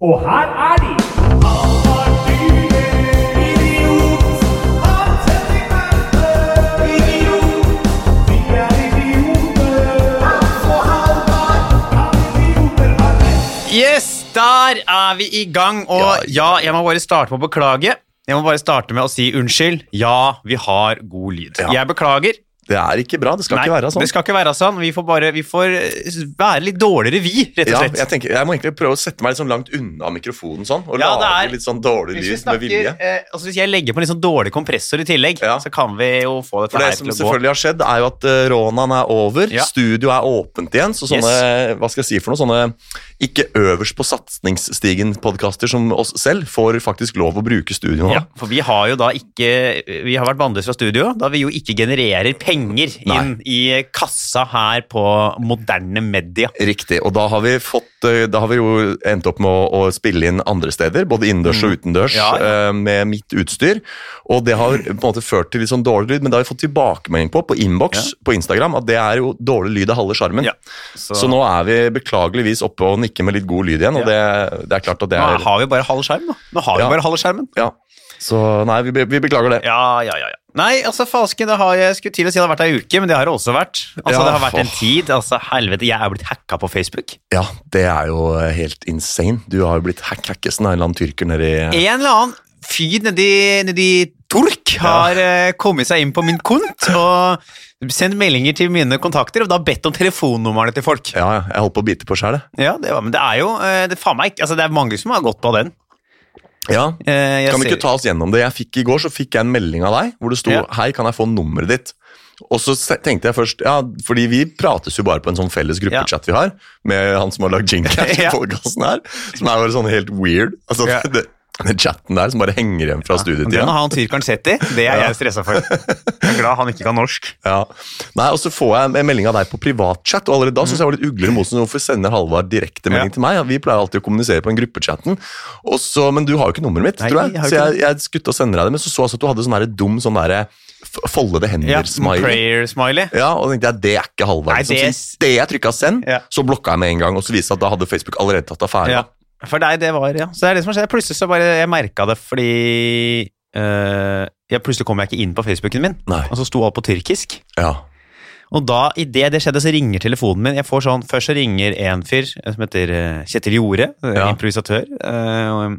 Og her er de! Yes, der er vi i gang, og ja, jeg må bare starte med å beklage. Jeg må bare starte med å si unnskyld. Ja, vi har god lyd. Ja. Jeg beklager. Det er ikke bra. Det skal Nei, ikke være sånn. Det skal ikke være sånn. Vi får bare vi får eh, være litt dårligere, vi, rett og ja, jeg, tenker, jeg må egentlig prøve å sette meg litt sånn langt unna mikrofonen sånn, og Ja, lage litt sånn dårlig lyd med vilje. eh, altså hvis jeg legger på en litt sånn dårlig kompressor i tillegg, Ja. så kan vi jo få dette For det her som til å gå. selvfølgelig har skjedd, er jo at uh, rånaen er over, Ja. studio er åpent igjen, så sånne, hva skal jeg si for noe, sånne ikke øverst på satsningsstigen-podkaster som oss selv får faktisk lov å bruke studio nå. Ja, for vi har jo da ikke Vi har vært bannlyst fra studio, da vi jo ikke genererer penger inn i kassa her på moderne media. Riktig, og da har vi fått eh, Da har vi jo endt opp med å, å spille inn andre steder, både innendørs og utendørs, Mm. Ja, ja. eh, med mitt utstyr. Og det har på en måte ført til litt sånn dårlig lyd, men det har vi fått tilbakemelding på på innboks på Instagram, at det er jo dårlig lyd av halve sjarmen. Ja, så. så- nå er vi beklageligvis oppe og nikker med litt god lyd igjen, og det, det er klart at det er Nå har vi bare halv skjerm, da. Nå har vi Ja. bare halve skjermen. Ja. Så nei, vi, vi beklager det. Ja, ja, ja. ja. Nei, altså falsken, det har jeg skulle til å si det har vært ei uke, men det har det også vært. Altså, Ja, Det har vært en tid. altså Helvete, jeg er blitt hacka på Facebook. Ja, det er jo helt insane. Du har jo blitt hack hackesen av en eller annen tyrker nedi En eller annen fyr nedi, nedi Tork har ja. kommet seg inn på min kont og sendt meldinger til mine kontakter og da bedt om telefonnumrene til folk. Ja, ja, jeg holdt på å bite på sjæl. Ja, det, var, men det er jo eh, det, faen meg, altså, det er mange som har gått på den. Ja, Eh, Kan vi ikke ta oss gjennom det? Jeg fikk I går så fikk jeg en melding av deg hvor det sto Ja. 'Hei, kan jeg få nummeret ditt?' Og så tenkte jeg først Ja, fordi vi prates jo bare på en sånn felles gruppechat vi har, med han som har lagd jingle Ja. her, som er bare sånn helt weird. Altså, Ja. det, den chatten der som bare henger igjen fra Den studietida. har han tyrkeren sett i. Det er Ja. jeg stressa for. Jeg er glad han ikke kan norsk. Ja. Nei, Og så får jeg en melding av deg på privatchat, og allerede da synes jeg var litt ugler i mosen. Hvorfor sender Halvard direkte melding Ja. til meg? Vi pleier alltid å kommunisere på den gruppechatten. Også, men du har jo ikke nummeret mitt, Nei, tror jeg. jeg Så jeg, jeg skutte å sende deg det, men så så jeg også at du hadde sånn dum sånn derre foldede hender-smiley. Ja, prayer smiley. Ja, og tenkte jeg, det er ikke Halvard. Liksom. det- Så det jeg trykka send, Ja. så blokka jeg med en gang, og så viste det at da hadde Facebook allerede tatt affære. Ja. For deg, det var ja. Så det er det som skjedd. Plutselig så bare Jeg merka det fordi øh, ja, Plutselig kom jeg ikke inn på Facebooken min, Nei. og så sto alt på tyrkisk. Ja. Og da, idet det skjedde, så ringer telefonen min. Jeg får sånn, Først så ringer en fyr som heter eh, Kjetil Jorde, eh, Ja. improvisatør. Øh,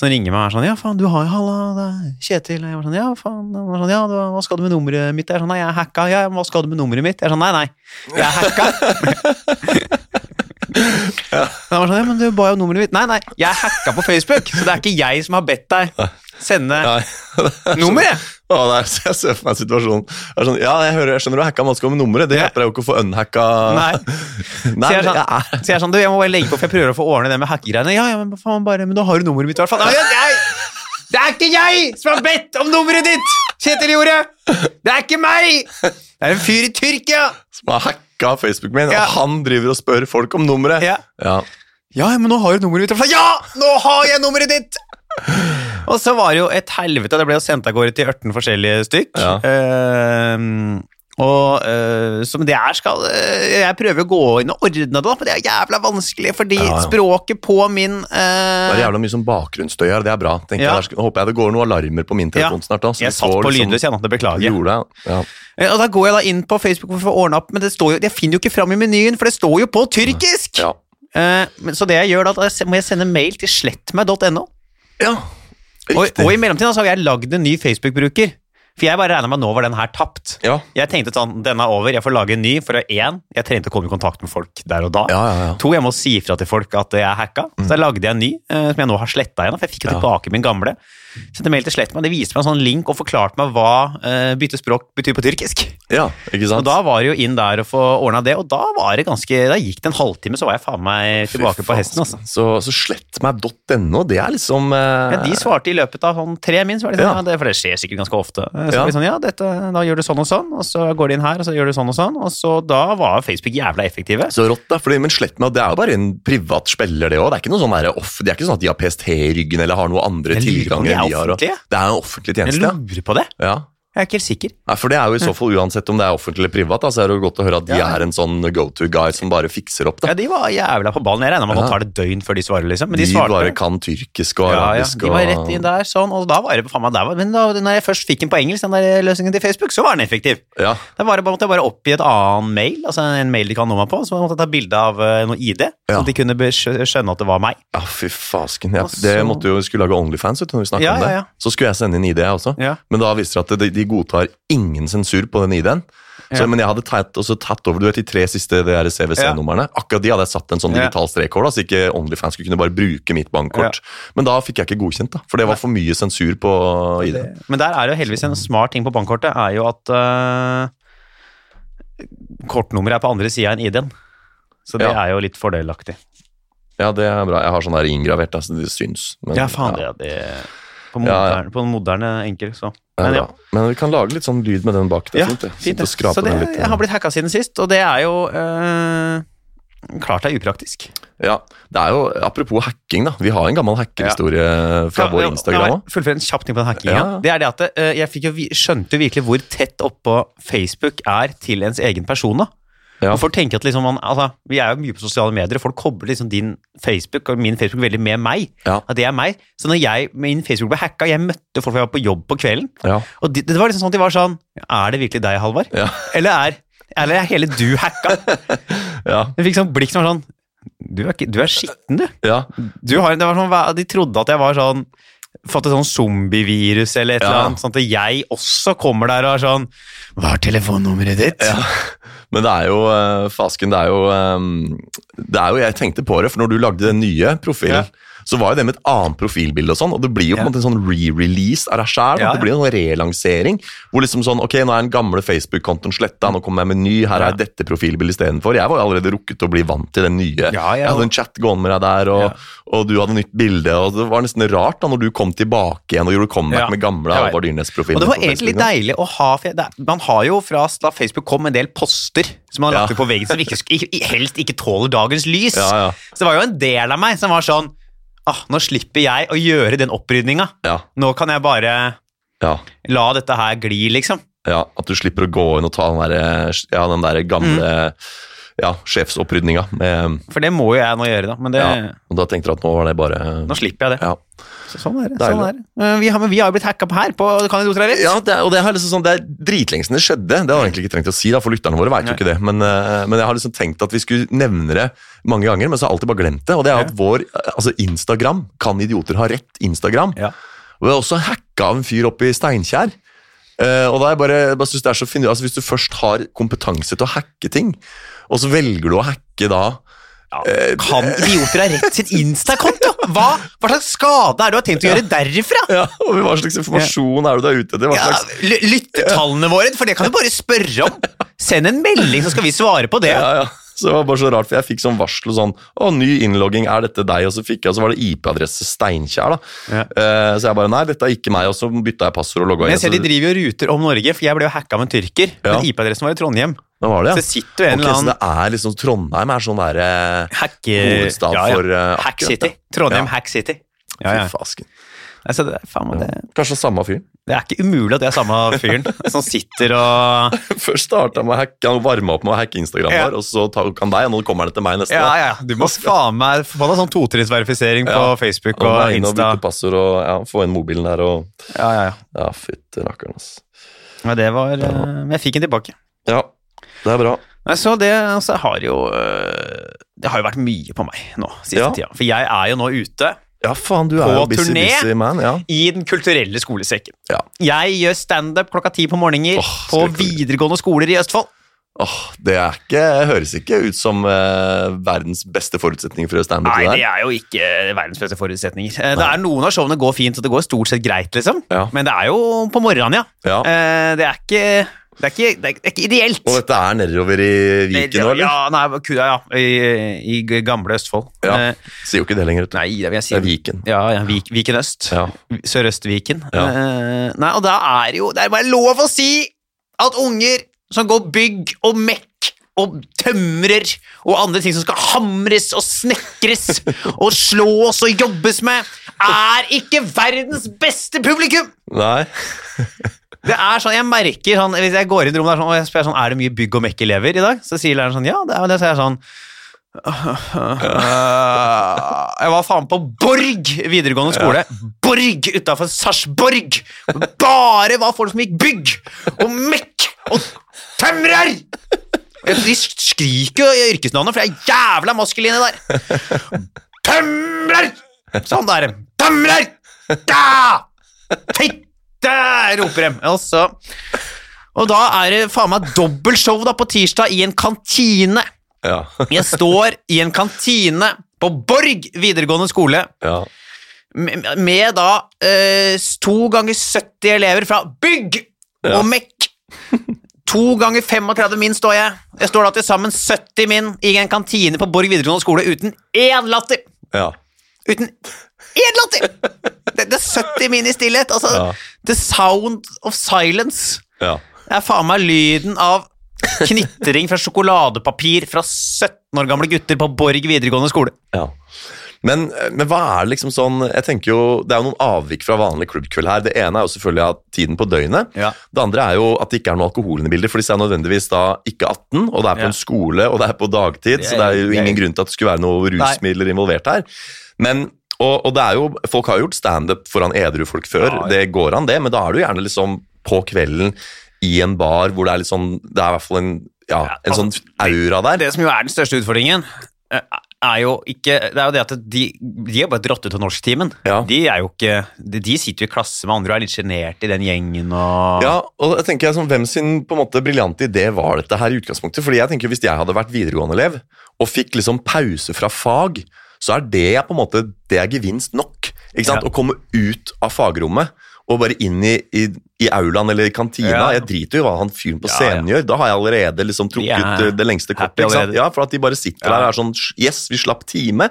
som ringer meg og er sånn 'Ja, faen, du har jo Halla, det er Kjetil.' Og jeg var sånn 'Ja, faen.' Og var sånn, ja, du, 'Hva skal du med nummeret mitt?' Jeg er sånn 'Nei, jeg er hacka.' 'Ja, hva skal du med nummeret mitt?' Jeg er sånn 'Nei, nei, jeg er hacka'. Han var sånn 'Ja, men du ba jo nummeret mitt.' 'Nei, nei, jeg hacka på Facebook, så det er ikke jeg som har bedt deg sende nummeret'. Å, det er, jeg ser for meg situasjonen. Er sånn, ja, jeg, hører, jeg skjønner du har hacka maska med nummeret. Det hjelper deg jo ikke å få unhacka Nei. Nei, så jeg sånn, jeg er så jeg er sånn du, jeg må bare legge på, for jeg prøver å få ordne det med hackegreiene. Ja, ja, men faen bare, men da har du nummeret mitt i hvert fall. Nei, nei, det er ikke jeg som har bedt om nummeret ditt, Kjetil Jorde! Det er ikke meg! Det er en fyr i Tyrkia! som har hacka Facebooken min, og han driver og spør folk om nummeret. Ja. Ja. Ja, men nå har du nummeret mitt. Ja, nå har jeg nummeret ditt! Og så var det jo et helvete. Det ble jo sendt av gårde til 18 forskjellige stykk. Ja. Ehm, og uh, som det er skal eh, Jeg prøver å gå inn og ordne det, da, men det er jævla vanskelig, fordi Ja, ja. språket på min Det er uh, jævla mye som bakgrunnsstøy her, det er bra. tenker Ja. jeg. Der håper jeg det går noen alarmer på min telefon snart. da. så Jeg satt på liksom- lydløs, jeg nå. Det beklager jeg. ja. Eh, Og da går jeg da inn på Facebook for å få ordna opp, men det står jo, jeg finner jo ikke fram i menyen, for det står jo på tyrkisk! Ja. Eh, så det jeg gjør da, da må jeg sende mail til slettmeg.no. ja. Og, og i mellomtiden så har jeg lagd en ny Facebook-bruker. For jeg bare regna med at nå var den her tapt. ja. Jeg tenkte sånn, denne er over, jeg får lage en ny. For én, jeg trengte å komme i kontakt med folk der og da. Ja, ja. To, jeg må si ifra til folk at jeg er hacka. Så da lagde jeg en ny, eh, som jeg nå har sletta igjen. For jeg fikk jo tilbake min gamle. Sendte mail til Slettmann, det viste meg en sånn link og forklarte meg hva uh, bytte språk betyr på tyrkisk. ja, ikke sant? Og da var det jo inn der og få ordna det, og da var det ganske Da gikk det en halvtime, så var jeg faen meg tilbake faen, på hesten, altså. Så, så slettmeg.no, det er liksom uh... Ja, de svarte i løpet av sånn tre min, så var de sånn, ja. Ja. det, for det skjer sikkert ganske ofte. Så Ja. de sånn, ja, dette, da gjør du sånn og sånn, og så går de inn her, og så gjør du sånn og sånn, og så da var Facebook jævla effektive. Så rått, da. Fordi, men slettmeg, det er jo bare en privat spiller, det òg. Det er ikke noe sånn off, det er ikke sånn at de har PST i ryggen eller har noen andre tilganger de er vi har. Det er en offentlig Jeg tjeneste. lurer på det. Ja. Jeg er ikke helt sikker. Nei, For det er jo i så fall uansett om det er offentlig eller privat, da, så er det jo godt å høre at de Ja. er en sånn go to guy som bare fikser opp. Ja, da. De var jævla på ballen. Jeg regna med at Ja. tar det døgn før de svarer, liksom. Men de de svarte. bare kan tyrkisk og ja, ja. arabisk. De var og- rett inn der, sånn, og da var det faen meg der. var- Men da når jeg først fikk den på engelsk, den der løsningen til Facebook, så var den effektiv. Ja, Da var det bare, måtte jeg bare oppgi et annen mail, altså en mail de kan nå meg på, så måtte jeg ta bilde av eh, noe ID, så Ja. de kunne be- skjø- skjønne at det var meg. ja fy fasken. Ja, Og så- Det måtte jo skulle lage Onlyfans vet du, når vi snakket Ja, om det. ja, ja. Så skulle jeg sende inn ID, jeg også. Ja. Men da viste det at de, de godtar ingen sensur på den ID-en. Ja. Men jeg hadde tatt, tatt over du vet, de tre siste CWC-numrene. Akkurat de hadde jeg satt en sånn digital strek over, så ikke Onlyfans skulle kunne bare bruke mitt bankkort. Men da fikk jeg ikke godkjent, da, for det var for mye sensur på ID. Men der er jo heldigvis en smart ting på bankkortet, er jo at uh, kortnummeret er på andre sida enn ID-en. Så det Ja. er jo litt fordelaktig. Ja, det er bra. Jeg har sånn der inngravert, da, så det syns. Men, Ja, faen, ja, det, det På Ja, ja. moderne, på en moderne enkel, så. Men ja. Men vi kan lage litt sånn lyd med den bak. Det er Ja, fint, det. fint det. Så det, litt. jeg har blitt hacka siden sist, og det er jo øh, klart det er upraktisk. Ja, det er jo, Apropos hacking, da. Vi har en gammel hackerhistorie fra vår Instagram Ja. En kjapp ting på den hackinga. Ja. Det er det at eh, jeg jo, skjønte jo virkelig hvor tett oppå Facebook er til ens egen person. da. Ja. Og folk tenker at liksom man, altså, Vi er jo mye på sosiale medier, og folk kobler liksom din Facebook og min Facebook veldig med meg. Ja. At det er meg. Så når jeg, min Facebook ble hacka, jeg møtte folk jeg var på jobb på kvelden, Ja. og de, det var liksom sånn at de var sånn Er det virkelig deg, Halvard? Eller er eller er hele du hacka? Ja. Jeg fikk sånn blikk som var sånn Du er, du er skitten, du. ja. du har, det var sånn, de trodde at jeg var sånn Fått et sånn zombievirus eller et Ja. eller annet. Sånn at jeg også kommer der og er sånn Hva er telefonnummeret ditt? Ja. Men det er jo eh, Fasken, det er jo eh, Det er jo Jeg tenkte på det, for når du lagde den nye profilen, Ja. Så var jo det med et annet profilbilde og sånn, og det blir jo på en måte en sånn re-release av deg sjæl. Det blir en sånn relansering. Hvor liksom sånn Ok, nå er den gamle Facebook-kontoen sletta, nå kommer jeg med ny, her er dette profilbildet istedenfor. Jeg var jo allerede rukket å bli vant til den nye. Jeg hadde en chat gående med deg der, og, og du hadde nytt bilde, og det var nesten rart da når du kom tilbake igjen og gjorde comeback med gamle. Alvar Dyrnes-profilen. Og det var egentlig litt deilig å ha det, Man har jo fra da Facebook kom en del poster som man har lagt ut på veggen som ikke, helst ikke tåler dagens lys. Så det var jo en del av meg som var sånn ah, Nå slipper jeg å gjøre den opprydninga. Ja, Nå kan jeg bare ja. la dette her gli, liksom. Ja, At du slipper å gå inn og ta den der, ja, den der gamle Mm. ja, sjefsopprydninga. For det må jo jeg nå gjøre, da. Men det, ja, og da tenkte du at nå var det bare nå slipper jeg det. ja. Så sånn er det. Sånn er det. Vi, har, men vi har jo blitt hacka på her på Kan ha rett? Ja, det, er- og det, har liksom sånn, det er dritlenge siden det skjedde. Det har jeg egentlig ikke trengt å si, da, for lytterne våre vet jo ikke det. Men, eh, men jeg har liksom tenkt at vi skulle nevne det mange ganger, men så har jeg alltid bare glemt det. Og det er at vår eh, altså Instagram, Kan idioter ha rett? Instagram. Ja. Og vi har også hacka av en fyr oppe i Steinkjer. Uh, og da er jeg bare, bare synes det er så finurlig, altså Hvis du først har kompetanse til å hacke ting, og så velger du å hacke da Ja, kan idioter ha rett sitt Insta-konto? Hva, hva slags skade er det du har tenkt å gjøre derifra? Ja, og Hva slags informasjon er det du er ute etter? Hva slags Ja, Lyttetallene våre, for det kan du bare spørre om. Send en melding, så skal vi svare på det. Ja, ja. Så det var bare så rart, for jeg fikk sånn varsel og sånn Å, ny innlogging, er dette deg? Og så fikk jeg, og så var det IP-adresse Steinkjer, da. Ja. Eh, så jeg bare Nei, dette er ikke meg. Og så bytta jeg passord og logga Men jeg ser de driver jo ruter om Norge, for jeg ble jo hacka av en tyrker. Ja. Men IP-adressen var i Trondheim. Nå var det, Så ja. Så sitter jo en okay, eller så annen det er liksom Trondheim er sånn derre hacke... hovedstad for, uh, Hack City. Trondheim Ja. Hack City. Ja, ja. Fy fasken. Altså, det, er faen meg det, Kanskje samme fyren. Det er ikke umulig at det er samme fyren som sitter og Først starta med å hacke, han varma opp med å hacke Instagram Ja. og så tok han deg, og nå kommer han til meg neste. Ja, ja, du må faen meg få deg sånn totrinnsverifisering på Ja. Facebook Og og Insta. og bytte passord og ja, få inn mobilen der og Ja, ja, ja. Ja, fytti rakkeren, ass. ja det var ja. Men jeg fikk den tilbake. Ja, det er bra. Så det altså, har jo øh, Det har jo vært mye på meg nå siste tida. For jeg er jo nå ute Ja, faen, du er På jo busy, turné? busy man. Ja. i Den kulturelle skolesekken. Ja. Jeg gjør standup klokka ti på morgener oh, på videregående skoler i Østfold. Åh, det ikke, høres ikke ut som eh, verdens beste forutsetninger for å gjøre standup. Nei, det det er jo ikke verdens beste forutsetninger. Eh, Det er Noen av showene går fint, og det går stort sett greit, liksom. Ja. Men det er jo på morgenen, ja. Ja. Eh, Det er ikke det er ikke, det er, ikke ideelt. Og dette er nedover i Viken nå, eller? Ja, nei, kuda, ja, i, i gamle Østfold. Ja. Eh, Sier jo ikke det lenger. Nei, det vil jeg si. Det er Viken. Ja, ja Vik, Viken Øst. Ja. Sørøst-Viken. Ja. Eh, nei, og da er jo Det er bare lov å si at unger som går bygg og mekk og tømrer og andre ting som skal hamres og snekres og slås og jobbes med, er ikke verdens beste publikum! Nei. Det er sånn, Jeg merker sånn, Hvis jeg går inn i rommet sånn, og jeg spør sånn, er det mye bygg- og mekk-elever i dag, så sier læreren sånn Ja, det er jo det. Så er jeg sånn «Øh, Jeg var faen på Borg videregående skole. Borg utafor Sarpsborg! Bare var folk som gikk bygg og mekk og tømrer! De skriker jo yrkesnavnet, for jeg er jævla maskuline der. Tømrer! Sånn der. Tømrer! Da! Fitte! roper de. Og så Og da er det faen meg dobbeltshow da på tirsdag i en kantine. Ja. Jeg står i en kantine på Borg videregående skole ja. med, med da eh, to ganger 70 elever fra bygg Ja. og mekk. To ganger 35 min står jeg. Jeg står da til sammen 70 min i en kantine på Borg videregående skole uten én latter. ja. Uten én latter! Det, det er 70 min i stillhet. Altså, Ja. the sound of silence. ja. Det er faen meg lyden av knitring fra sjokoladepapir fra 17 år gamle gutter på Borg videregående skole. Ja. Men, men hva er det liksom sånn Jeg tenker jo, Det er jo noen avvik fra vanlig klubbkveld her. Det ene er jo selvfølgelig at tiden på døgnet. Ja. Det andre er jo at det ikke er noe alkohol inne i bildet, for disse er nødvendigvis da ikke 18, og det er på Ja. en skole, og det er på dagtid, Det så det er jo er- ingen grunn til at det skulle være noe rusmidler involvert her. Men og, og det er jo, Folk har jo gjort standup foran edru folk før, Ja, ja. det går an det, men da er du gjerne liksom på kvelden i en bar hvor det er litt sånn Det er i hvert fall en, ja, Ja, altså, sånn aura der. Det som jo er den største utfordringen, eh, er jo ikke Det er jo det at de, de er bare dratt ut av norsktimen. Ja. De er jo ikke de, de sitter jo i klasse med andre og er litt sjenerte i den gjengen og Ja, og jeg tenker jeg sånn, Hvem sin på en måte briljante idé var dette her i utgangspunktet? Fordi jeg tenker Hvis jeg hadde vært videregående-elev og fikk liksom pause fra fag, så er det på en måte det er gevinst nok. ikke sant? Ja. Å komme ut av fagrommet og bare inn i, i, i aulaen eller i kantina. Ja. Jeg driter jo i hva han fyren på Ja, scenen gjør. Da har jeg allerede liksom trukket De eh, det lengste kortet. Ja, For at de bare sitter Ja. der og er sånn Yes, vi slapp time.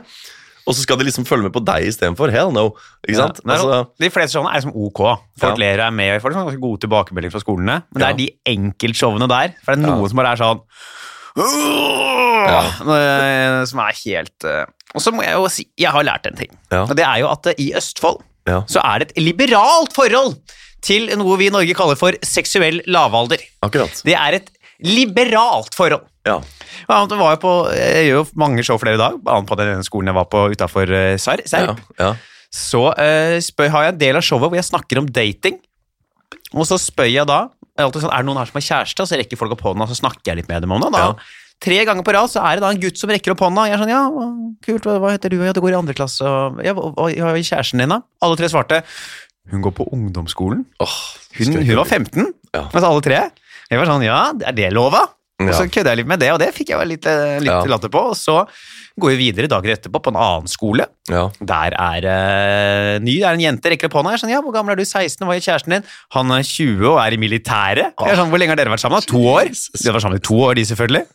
Og så skal de liksom følge med på deg istedenfor. Hell no. ikke sant? Ja, Altså, de fleste showene er liksom ok. Folk Ja. ler og er med, Folk har gode tilbakemeldinger fra skolene. Men det Ja. er de enkeltshowene der, for det er Ja. noen som bare er sånn ja. Som er helt eh, Og så må jeg jo si, jeg har lært en ting. Ja. Og det er jo at eh, i Østfold ja. så er det et liberalt forhold til noe vi i Norge kaller for seksuell lavalder. Akkurat. Det er et liberalt forhold. Ja. Annet var jeg, på, jeg gjør jo mange show flere i dag, annet på den skolen jeg var på utafor Serp. Ja. ja. Så uh, spør, har jeg en del av showet hvor jeg snakker om dating. Og så spør jeg da jeg er, sånn, er det noen her som har kjæreste, og så rekker folk opp hånda, og så snakker jeg litt med dem om det. Da, Ja. Tre ganger på rad så er det da en gutt som rekker opp hånda. Jeg er sånn, ja, kult, hva, heter du? Ja, du går i andre klasse. Og, ja, hva, er kjæresten din, da? Alle tre svarte. Hun går på ungdomsskolen. Åh, Hun, hun var 15, Ja. mens alle tre. Jeg var sånn, ja, er det lova? Og så kødda jeg litt med det, og det fikk jeg litt, eh, litt Ja. latter på. Og så går jo videre dager etterpå på en annen skole. Ja. Der er uh, ny, det er en jente, rekker opp hånda. Jeg er sånn, ja, hvor gammel er du? 16, hva er kjæresten din? Han er 20 og er i militæret. Jeg er sånn, hvor lenge har dere vært sammen? da? To år? De har vært sammen i to år, de selvfølgelig.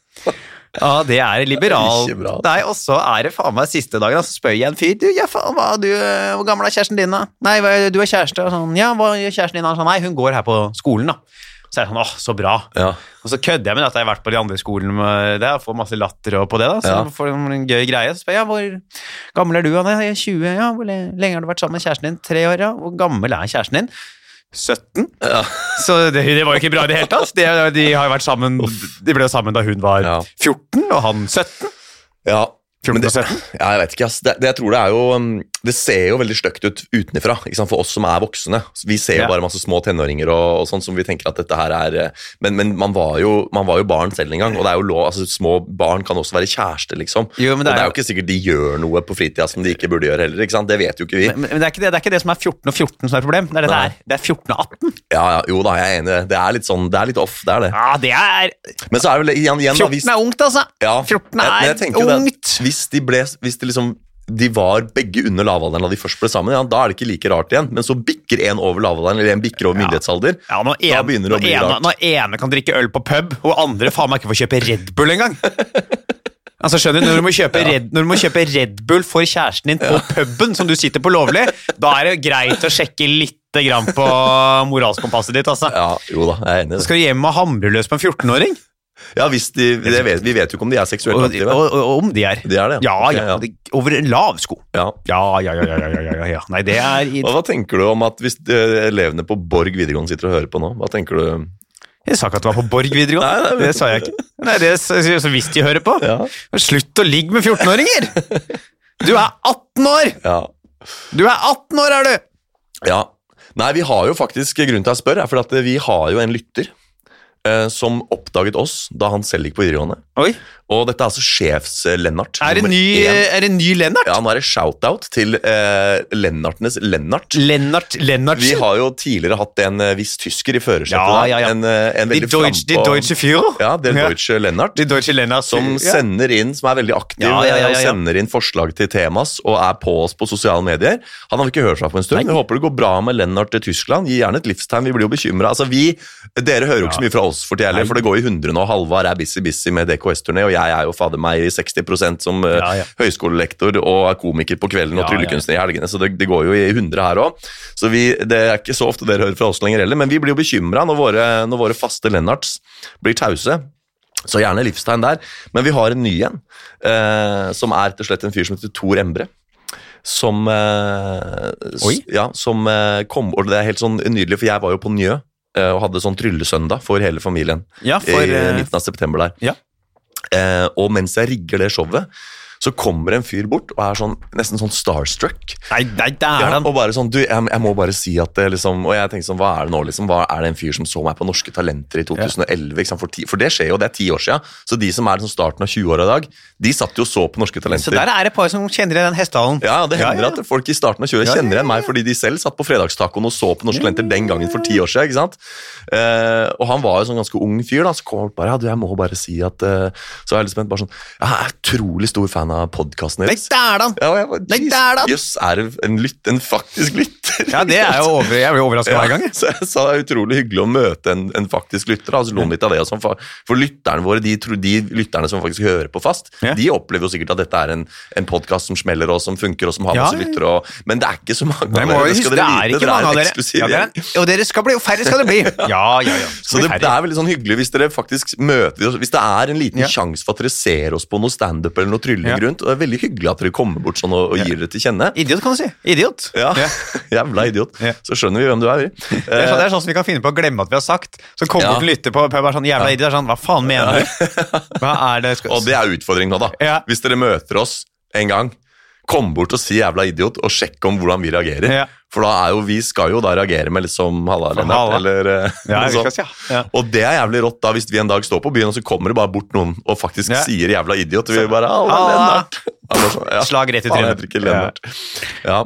Ja, det er liberal. Er bra. Nei, og så er det faen meg siste dagen, og så spør jeg en fyr, du, ja faen, hva, du, eh, hvor gammel er kjæresten din da? Nei, du er kjæreste, og sånn, ja, hva gjør kjæresten din? da? sånn, nei, hun går her på skolen da. Så er det sånn, åh, så bra. Ja. Og så kødder jeg med at jeg har vært på de andre skolene med det, og får masse latter på det da, så Ja. får en gøy greie. Så spør jeg, ja, hvor gammel er du? Anne? Jeg er 20, ja, hvor lenge har du vært sammen med kjæresten din? Tre år, ja. Hvor gammel er kjæresten din? 17. Ja. Så det, det var jo ikke bra i det hele tatt. De, de har vært sammen, de ble sammen da hun var Ja. 14, og han 17. ja. 14 Men det, 17. ja, jeg vet ikke, ass. Det, det, jeg tror det er jo um, Det ser jo veldig stygt ut utenfra for oss som er voksne. Vi ser jo Ja. bare masse små tenåringer og, og sånn som vi tenker at dette her er eh, Men, men man, var jo, man var jo barn selv en gang, og det er jo lov, altså, små barn kan også være kjærester, liksom. Jo, men og det er det er jo- ikke sikkert de gjør noe på fritida som de ikke burde gjøre heller. ikke sant? Det vet jo ikke vi. Men, men det, er ikke det, det er ikke det som er 14 og 14 som er problem. Det er det det er. Det er 14 og 18. Ja, ja, Jo da, jeg er enig. Det er litt sånn, det er litt off, det er det. Ja, det er Men så er det vel igjen, igjen da, 14 er ungt, altså. ja, 14 men- men er jeg tenker ungt. det at. Hvis de ble, hvis de liksom de var begge under lavalderen da de først ble sammen, ja, da er det ikke like rart igjen. Men så bikker en over lavalderen, eller en bikker over myndighetsalder. Ja, når, Da begynner det å bli ene, rart. når ene kan drikke øl på pub, og andre faen meg ikke får kjøpe Red Bull engang. Altså, skjønner du, Når du må kjøpe, Red, når du må kjøpe Red Bull for kjæresten din på puben som du sitter på lovlig, da er det greit å sjekke litt på moralskompasset ditt. altså. Ja, jo da, jeg er enig. skal du hjem og hamre løs på en 14-åring? Ja, hvis de, vet, Vi vet jo ikke om de er seksuelt aktive. og, og om de er. De er det, Ja, ja, ja. det- Over en lav sko. Ja. Ja, ja, ja, ja, ja, ja. Nei, det er i Og Hva tenker du om at hvis eh, elevene på Borg videregående sitter og hører på nå? Hva tenker du? Jeg sa ikke at det var på Borg videregående. Nei, nei, det sa jeg ikke. Nei, det så, hvis de hører på. Ja. Slutt å ligge med 14-åringer! Du er 18 år! Ja. Du er 18 år, er du! ja. Nei, vi har jo faktisk Grunnen til å spørre, for at vi har jo en lytter som oppdaget oss da han selv gikk på videregående. Oi, Og dette er altså sjefs-Lennart. Er det ny, er det ny Lennart? Ja, nå er det shout-out til eh, Lennartenes Lennart. Lennart Vi har jo tidligere hatt en eh, viss tysker i førersetet. Ja, ja, ja. En, eh, en veldig Deutsche, de Deutsche Führer? Ja, der Ja. Deutsche Lennart. De Deutsche Lennart. Som sender inn, som er veldig aktiv Ja, ja, ja, og sender inn forslag til temas og er på oss på sosiale medier. Han har vi ikke hørt fra på en stund. Nei. Vi håper det går bra med Lennart til Tyskland. Gi gjerne et livstegn, vi blir jo bekymra. Altså, vi- dere hører jo ikke så mye fra oss for tida heller, for det går i 100 nå. Halvard er busy-busy med DKS-turné, og jeg er jo fader meg i 60% som eh, Ja, ja. høyskolelektor og er komiker på kvelden og tryllekunstner i helgene, så det, det går jo i 100 her òg. Så vi, det er ikke så ofte dere hører fra oss lenger heller, men vi blir jo bekymra når, når våre faste Lennarts blir tause. Så gjerne livstegn der. Men vi har en ny en, eh, som er rett og slett en fyr som heter Tor Embre. Som, eh. Ja, som eh, kom Og det er helt sånn nydelig, for jeg var jo på Njø eh, og hadde sånn tryllesøndag for hele familien Ja, for i eh, midten av september der. ja. Eh, og mens jeg rigger det showet, så kommer en fyr bort og er sånn, nesten sånn starstruck. Nei, nei, det er Ja, og bare sånn, du, jeg, jeg må bare si at det liksom Og jeg tenker sånn, hva er det nå, liksom? Hva er det en fyr som så meg på Norske Talenter i 2011? Ikke sant? For, ti, for det skjer jo, det er ti år siden. Så de som er sånn starten av 20-åra i dag, de satt jo og så på Norske Talenter. Så der er det et par som kjenner igjen den hestehalen. Ja, det hender Ja, ja. at folk i starten av 20 Ja, ja, kjenner igjen ja, meg fordi de selv satt på fredagstacoen og så på Norske Talenter den gangen for ti år siden. ikke sant? Eh, og han var jo sånn ganske ung fyr, da, så kom han bare ja, du, jeg må bare si at eh, Så er jeg litt spent, bare sånn Jeg er utrolig stor fan av podkasten deres. er han! Ja, og jeg bare, Nei, "Jeez, det er det. Jøss, er det en, lytt, en faktisk lytter? Ja, det er jo over, jeg blir overraska hver gang. Så jeg sa det er utrolig hyggelig å møte en, en faktisk lytter. Altså, lo litt av det, og sånn, for, lytterne våre, de, de lytterne som faktisk hører på fast, Ja. de opplever jo sikkert at dette er en, en podkast som smeller og som funker, og som har masse ja. lyttere. Men det er ikke så mange Nei, av dere, skal dere er vite. ikke Dere mange er av dere. Ja, er, og dere skal bli, færre skal det bli. Ja, ja, ja. Så det, det er veldig sånn hyggelig hvis dere faktisk møter oss Hvis det er en liten Ja. sjanse for at dere ser oss på noe standup eller noe trylling Rundt, og det er veldig hyggelig at dere kommer bort sånn og, og gir dere til kjenne. Idiot, kan du si. Idiot. Ja. Jævla idiot. Så skjønner vi hvem du er. vi. Det er, sånn, det er sånn som vi kan finne på å glemme at vi har sagt. Så kommer Ja. bort og lytter på, og bare sånn jævla idiot. Er Sånn, hva faen mener du? Hva er det? Skal, Og det er utfordringen nå, da. Ja. Hvis dere møter oss en gang, kom bort og si 'jævla idiot', og sjekk om hvordan vi reagerer. Ja. For da er jo, vi skal jo da reagere med liksom 'halla, Lennart', eller eh, ja, noe sånt. ja. Og det er jævlig rått da hvis vi en dag står på byen, og så kommer det bare bort noen og faktisk sier 'jævla idiot'. Og vi bare 'halla. Lennart'. Sånn, ja. Slag rett i trynet. Ja.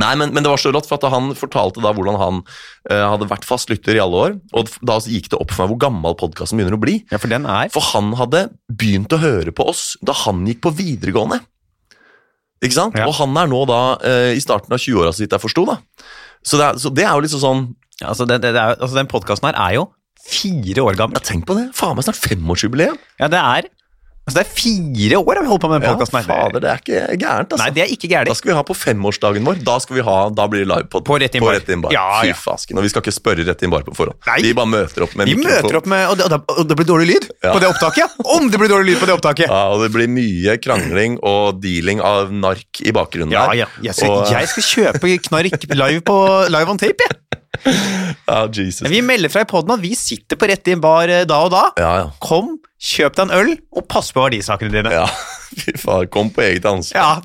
Nei, men, men det var så rått, for at han fortalte da hvordan han uh, hadde vært fast lytter i alle år. Og da gikk det opp for meg hvor gammel podkasten begynner å bli. ja, for den er For han hadde begynt å høre på oss da han gikk på videregående. Ikke sant? Ja. Og han er nå da eh, i starten av 20-åra, så vidt jeg forsto. da. Så det, er, så det er jo liksom sånn ja, altså, det, det, det er, altså, Den podkasten her er jo fire år gammel. Ja, tenk på det! Faen meg snart femårsjubileum! Ja, det er Altså, det er fire år vi holdt på med den podkasten Ja, fader, det er ikke gærent, altså. Nei, det er ikke Da skal vi ha på femårsdagen vår. Da skal vi ha, da blir det livepod. På Rett inn bar. bar. Ja, Fy ja. fasken. Og vi skal ikke spørre Rett inn bar på forhånd. Nei. Vi bare møter opp med Vi mikrofon. møter opp med Og det, og det, og det blir dårlig lyd Ja. på det opptaket! Om det blir dårlig lyd på det opptaket! Ja, og det blir mye krangling og dealing av nark i bakgrunnen Ja, der. ja. Jeg skal, Og- jeg skal kjøpe knark live, på, live on tape, jeg. Jesus. Vi melder fra i poden at vi sitter på Rett inn bar eh, da og da. Ja, ja. Kom, kjøp deg en øl, og pass på verdisakene dine. Ja, fy faen. Kom på eget ansvar. Ja,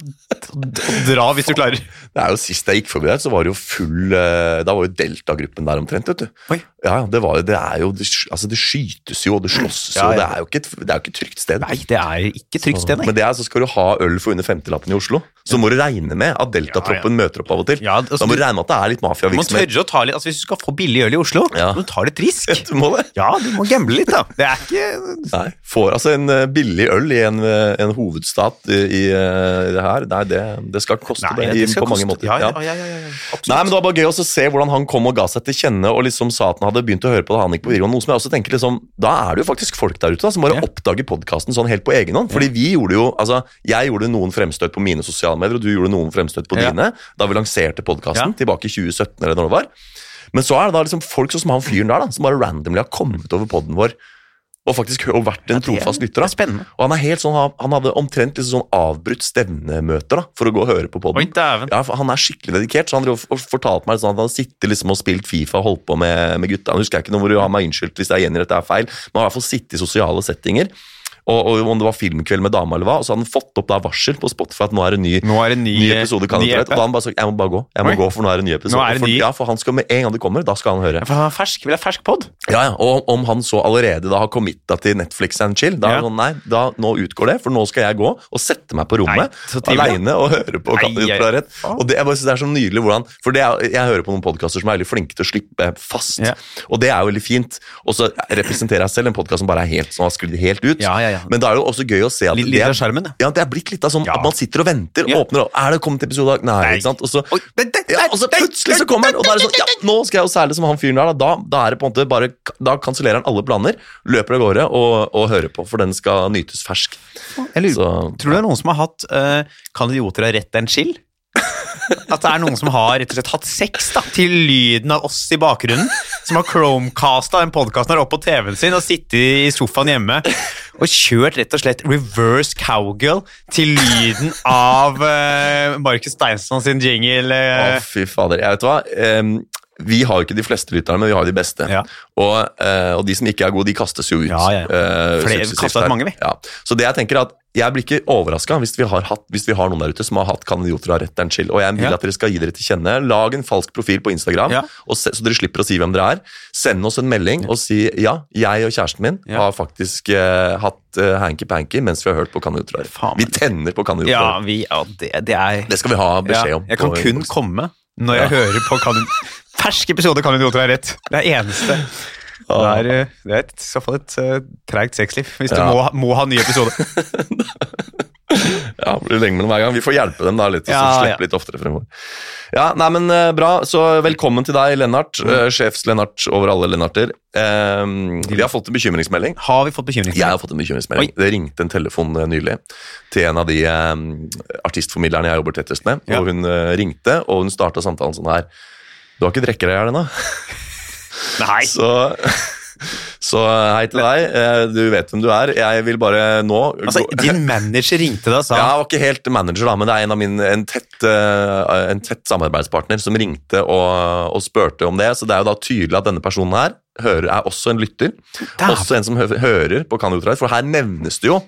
dra hvis du klarer. Det er jo Sist jeg gikk forbi der, så var det jo full eh, Da var jo Delta-gruppen der omtrent. vet du. Oi. Ja, Det var det er jo, det, altså det skytes jo, og det slåsses jo. Ja, ja. Det er jo ikke et, det er ikke et trygt sted. Nei, det er ikke trygt sted, nei. Men det er, så skal du ha øl for under 50-lappen i Oslo, så må du regne med at Delta-troppen møter opp av og til. Ja, altså, da må du- regne med at det er litt Du må mafiavirksomhet. tørre å ta litt altså Hvis du skal få billig øl i Oslo, Ja. må du ta litt risk. Du må det. Ja, du må gamble litt, da. Det er ikke Nei, Får altså en eh, billig øl i en, en en hovedstat i, i eh, det her, nei, det, det skal koste det, i, skal på mange koste- måter. Ja, ja, Ja. Nei, men Det var bare gøy også å se hvordan han kom og ga seg til kjenne og liksom sa at han hadde begynt å høre på det han gikk på videregående. Noe som jeg også tenker liksom, Da er det jo faktisk folk der ute da, som bare oppdager podkasten sånn helt på egen hånd. Fordi vi gjorde jo, altså Jeg gjorde noen fremstøt på mine sosiale medier, og du gjorde noen fremstøt på dine da vi lanserte podkasten tilbake i 2017 eller når det var. Men så er det da liksom folk sånn som han fyren der, da, som bare randomly har kommet over poden vår og faktisk og vært en trofast lytter. er da. Og han er helt sånn, han- hadde omtrent liksom sånn avbrutt stevnemøter da, for å gå og høre på poden. podden. Ja, Han er skikkelig dedikert, så han og fortalte meg sånn at han sittet liksom og spilt Fifa og holdt på med, med gutta. Nå husker jeg ikke noe hvor han har meg unnskyldt hvis jeg gjengir dette er feil, men han har i hvert fall sittet i sosiale settinger. Og, og om det var filmkveld med dama eller hva, og så hadde han fått opp da varsel på Spotify at nå er det ny Nå er det ny, ny episode kan ny Og da han bare sagt jeg må bare gå, jeg må Oi. gå for nå er det ny episode. Det for. Ja, for han skal med en gang det kommer, da skal han høre. For han er fersk. Vil ha fersk pod? Ja, ja, Og om han så allerede da har committa til Netflix and chill, da er Ja. sånn nei, da, nå utgår det, for nå skal jeg gå og sette meg på rommet aleine og høre på Nei, jeg- Og det, jeg bare synes det er så nydelig hvordan For det er, jeg hører på noen podkaster som er veldig flinke til å slippe fast, Ja. og det er jo veldig fint. Og så representerer jeg selv en podkast som bare er helt som har sklidd helt ut. Ja, ja, ja. Men da er det jo også gøy å se at Litt, det er skjermen, ja. det er blitt litt av sånn Ja. at man sitter og venter, Ja. åpner og Er det kommet episode? Nei, Nei. ikke sant? Og så, Oi, det- det- ja, og så plutselig så kommer den, og da er det sånn Ja, nå skal jeg jo særlig som han fyren der, da, da, da er det på en måte bare Da kansellerer han alle planer, løper av gårde og, og hører på, for den skal nytes fersk. Jeg lurer, Så Tror du det er noen som har hatt uh, Kan idioter ha rett en chill? At det er noen som har rett og slett hatt sex da, til lyden av oss i bakgrunnen. Som har chromecasta den podkasten opp på TV-en sin og sittet i sofaen hjemme og kjørt rett og slett reverse cowgirl til lyden av uh, Markus Steinsson sin jingle. Å, eh. fy fader. Jeg vet hva. em, vi har jo ikke de fleste lytterne, men vi har de beste. Ja. Og, eh, og de som ikke er gode, de kastes jo ut. Ja, ja. eh, Flere- kastet mange, vi. Ja. Så det jeg tenker er at jeg blir ikke overraska hvis, vi har hatt- hvis vi har noen der ute som har hatt kandidater av ha rett en chill. Og jeg vil at dere skal gi dere til kjenne. Lag en falsk profil på Instagram, se, så dere slipper å si hvem dere er. Send oss en melding og si ja, jeg og kjæresten min har faktisk eh, hatt uh, hanky-panky mens vi har hørt på kandidater. Vi tenner på kandidater. Ja, vi, ja det, det er Det skal vi ha beskjed om. Jeg kan på kun komme når jeg hører på kan, Fersk episode kan idioter ha rett. Det er eneste. Det er, eh, det er i så fall et uh, treigt sexliv, hvis du må, må ha ny episode. Ja, det blir lenge mellom hver gang. Vi får hjelpe dem da litt, og så Ja, slippe ja. litt oftere fremover. Ja, nei, men uh, bra. Så velkommen til deg, Lennart. Mm. Uh, Sjefs-Lennart over alle Lennarter. Eh, vi har fått en bekymringsmelding. Har vi fått bekymringsmelding? Jeg har fått en bekymringsmelding. Oi. Det ringte en telefon nylig til en av de eh, artistformidlerne jeg jobber tettest med. Ja. Og hun uh, ringte, og hun starta samtalen sånn her. Du har ikke drikker deg i hjel ennå? Nei. Så, så hei til deg. Eh, Du vet hvem du er. Jeg vil bare nå Altså, din manager ringte deg og sa Ja, jeg var ikke helt manager, da, men det er en av mine, en, tett, eh, en tett samarbeidspartner som ringte og, og spurte om det. Så det er jo da tydelig at denne personen her hører, er også en lytter. Dæven. Også en som hører på Kan Utreit, for her nevnes det jo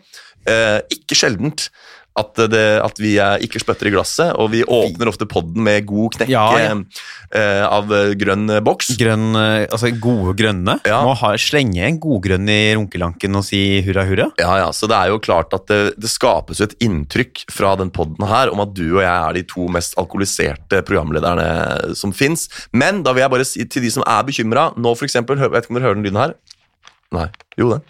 eh, ikke sjeldent at, det, at vi er, ikke spytter i glasset, og vi åpner ofte podden med god knekke Ja, ja. Uh, av eh, grønn boks. grønn, altså gode grønne. Ja. Må ha, slenge en godgrønn i runkelanken og si hurra, hurra. Ja, ja, så det er jo klart at det, det skapes jo et inntrykk fra den podden her om at du og jeg er de to mest alkoholiserte programlederne som fins. Men da vil jeg bare si til de som er bekymra Nå for eksempel, vet ikke om dere hører den lyden her? Nei. Jo, den.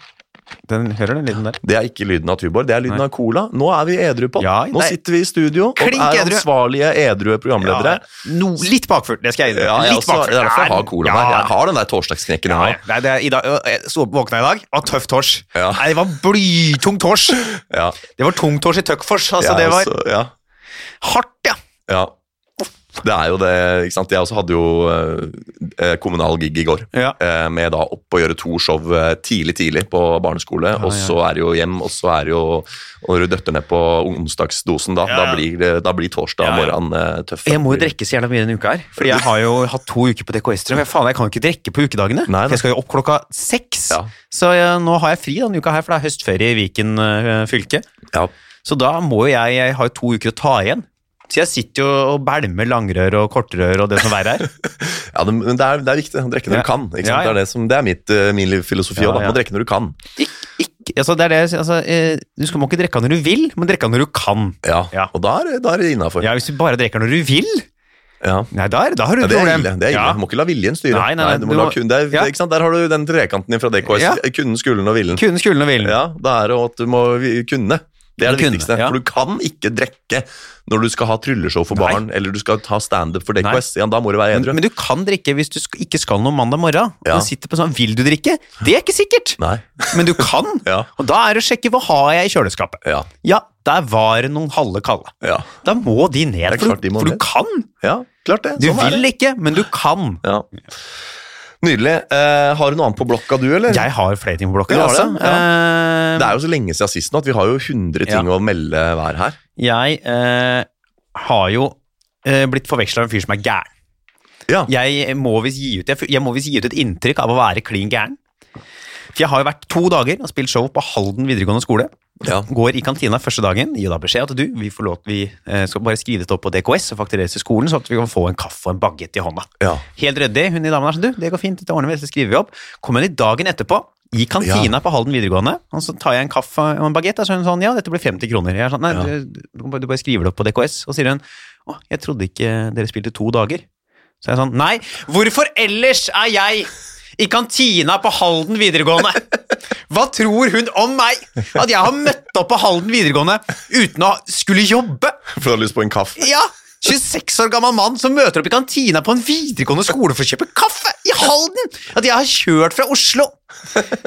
Den hører den lyden der. Det er ikke lyden av Tuborg, det er lyden Nei. av Cola. Nå er vi edru på. Ja, Nå sitter vi i studio og er edru. ansvarlige edrue programledere. Ja, no, litt bakfull, det skal jeg Ja, jeg litt også, det er derfor jeg har Cola der. Jeg har den der torsdagsknekken. Jeg ja. Nei, det er, i dag, jeg sto opp våkna i dag, var tøff tors. Nei, det var blytung tors. Ja, Det var tung tors i Tøkkfors. Altså, det var hardt, ja. Ja. Det er jo det, ikke sant. Jeg også hadde jo eh, kommunal gig i går. Ja. eh, Med da opp og gjøre to show eh, tidlig tidlig på barneskole. og så er det jo hjem, og så er det jo når du døtter ned på onsdagsdosen, da, Ja, da, blir, da blir torsdag Ja, ja. morgen eh, tøff. Jeg må jo drikke så jævla mye denne uka her. Fordi jeg har jo hatt to uker på DKS-tre. Men faen, jeg kan jo ikke drikke på ukedagene. Nei, for jeg skal jo opp klokka seks. Ja. Så jeg, nå har jeg fri denne uka her, for det er høstferie i Viken fylke. Ja. Så da må jo jeg Jeg har jo to uker å ta igjen. Så jeg sitter jo og bælmer langrør og kortrør og det som verre er. Ja, det, men det, er, det er viktig å drikke når Ja. du kan. Ja, ja. Det er, det som, det er mitt, eh, min filosofi Ja, òg. ja. Drikke når du kan. Ik ikke, altså det er det, altså, eh, du skal må ikke drikke når du vil, men drikke når du kan. Ja, Ja. Og da er, da er det innafor. Ja, Hvis du bare drikker når du vil, Ja. nei, da, er- da har du Ja, et det er problem. ille. Det er ille. Ja. Du må ikke la viljen styre. Nei, nei, nei, du må du la kun, det er, Ja. Der har du den trekanten din fra DKS. Ja. Kunden, skulden og villen. Kunne, skulle og villen. Ja, da er det at du må kunne. Det er det Kunne, viktigste. ja. For du kan ikke drikke når du skal ha trylleshow for Nei. barn, eller du skal ta standup for DKS. Ja, da må du være Men, edru. men du kan drikke hvis du ikke skal noe mandag morgen. Ja. Du sitter på sånn, Vil du drikke? Det er ikke sikkert, Nei. men du kan. Ja. Og da er det å sjekke hva har jeg i kjøleskapet. Ja. Ja, der var det noen halve kalde. Ja. Da må de ned, for, du, for du kan. ja, klart det. Du Sånn du vil det. ikke, men du kan. Ja. Nydelig. Uh, har du noe annet på blokka, du, eller? Jeg har flere ting på blokka. Det, altså. det? Eh, Det er jo så lenge siden sist nå at vi har jo 100 ting å melde hver her. Jeg uh, har jo uh, blitt forveksla med en fyr som er gæren. Ja. Jeg må visst gi, ut- jeg, jeg må visst gi ut et inntrykk av å være klin gæren. For jeg har jo vært to dager og spilt show på Halden videregående skole. Ja. Går i kantina første dagen, gir da beskjed at du, vi, får lov, vi eh, skal bare skrive det opp på DKS og faktureres til skolen, sånn at vi kan få en kaffe og en bagett i hånda. Ja. Helt ryddig. Hun i damen er sånn, du, det går fint, dette ordner vi, dette skriver vi opp. Kommer hun i dagen etterpå, i kantina på Halden videregående, og så tar jeg en kaffe og en bagett, og så er hun sånn, ja, dette blir 50 kroner. Jeg er sånn, nei, Ja. du, du bare- skriver det opp på DKS, og sier hun, å, jeg trodde ikke dere spilte to dager. Så er jeg sånn, nei, hvorfor ellers er jeg i kantina på Halden videregående? Hva tror hun om meg? At jeg har møtt opp på Halden videregående uten å skulle jobbe? For du har lyst på en kaffe? Ja, 26 år gammel mann som møter opp i kantina på en videregående skole for å kjøpe kaffe i Halden! At jeg har kjørt fra Oslo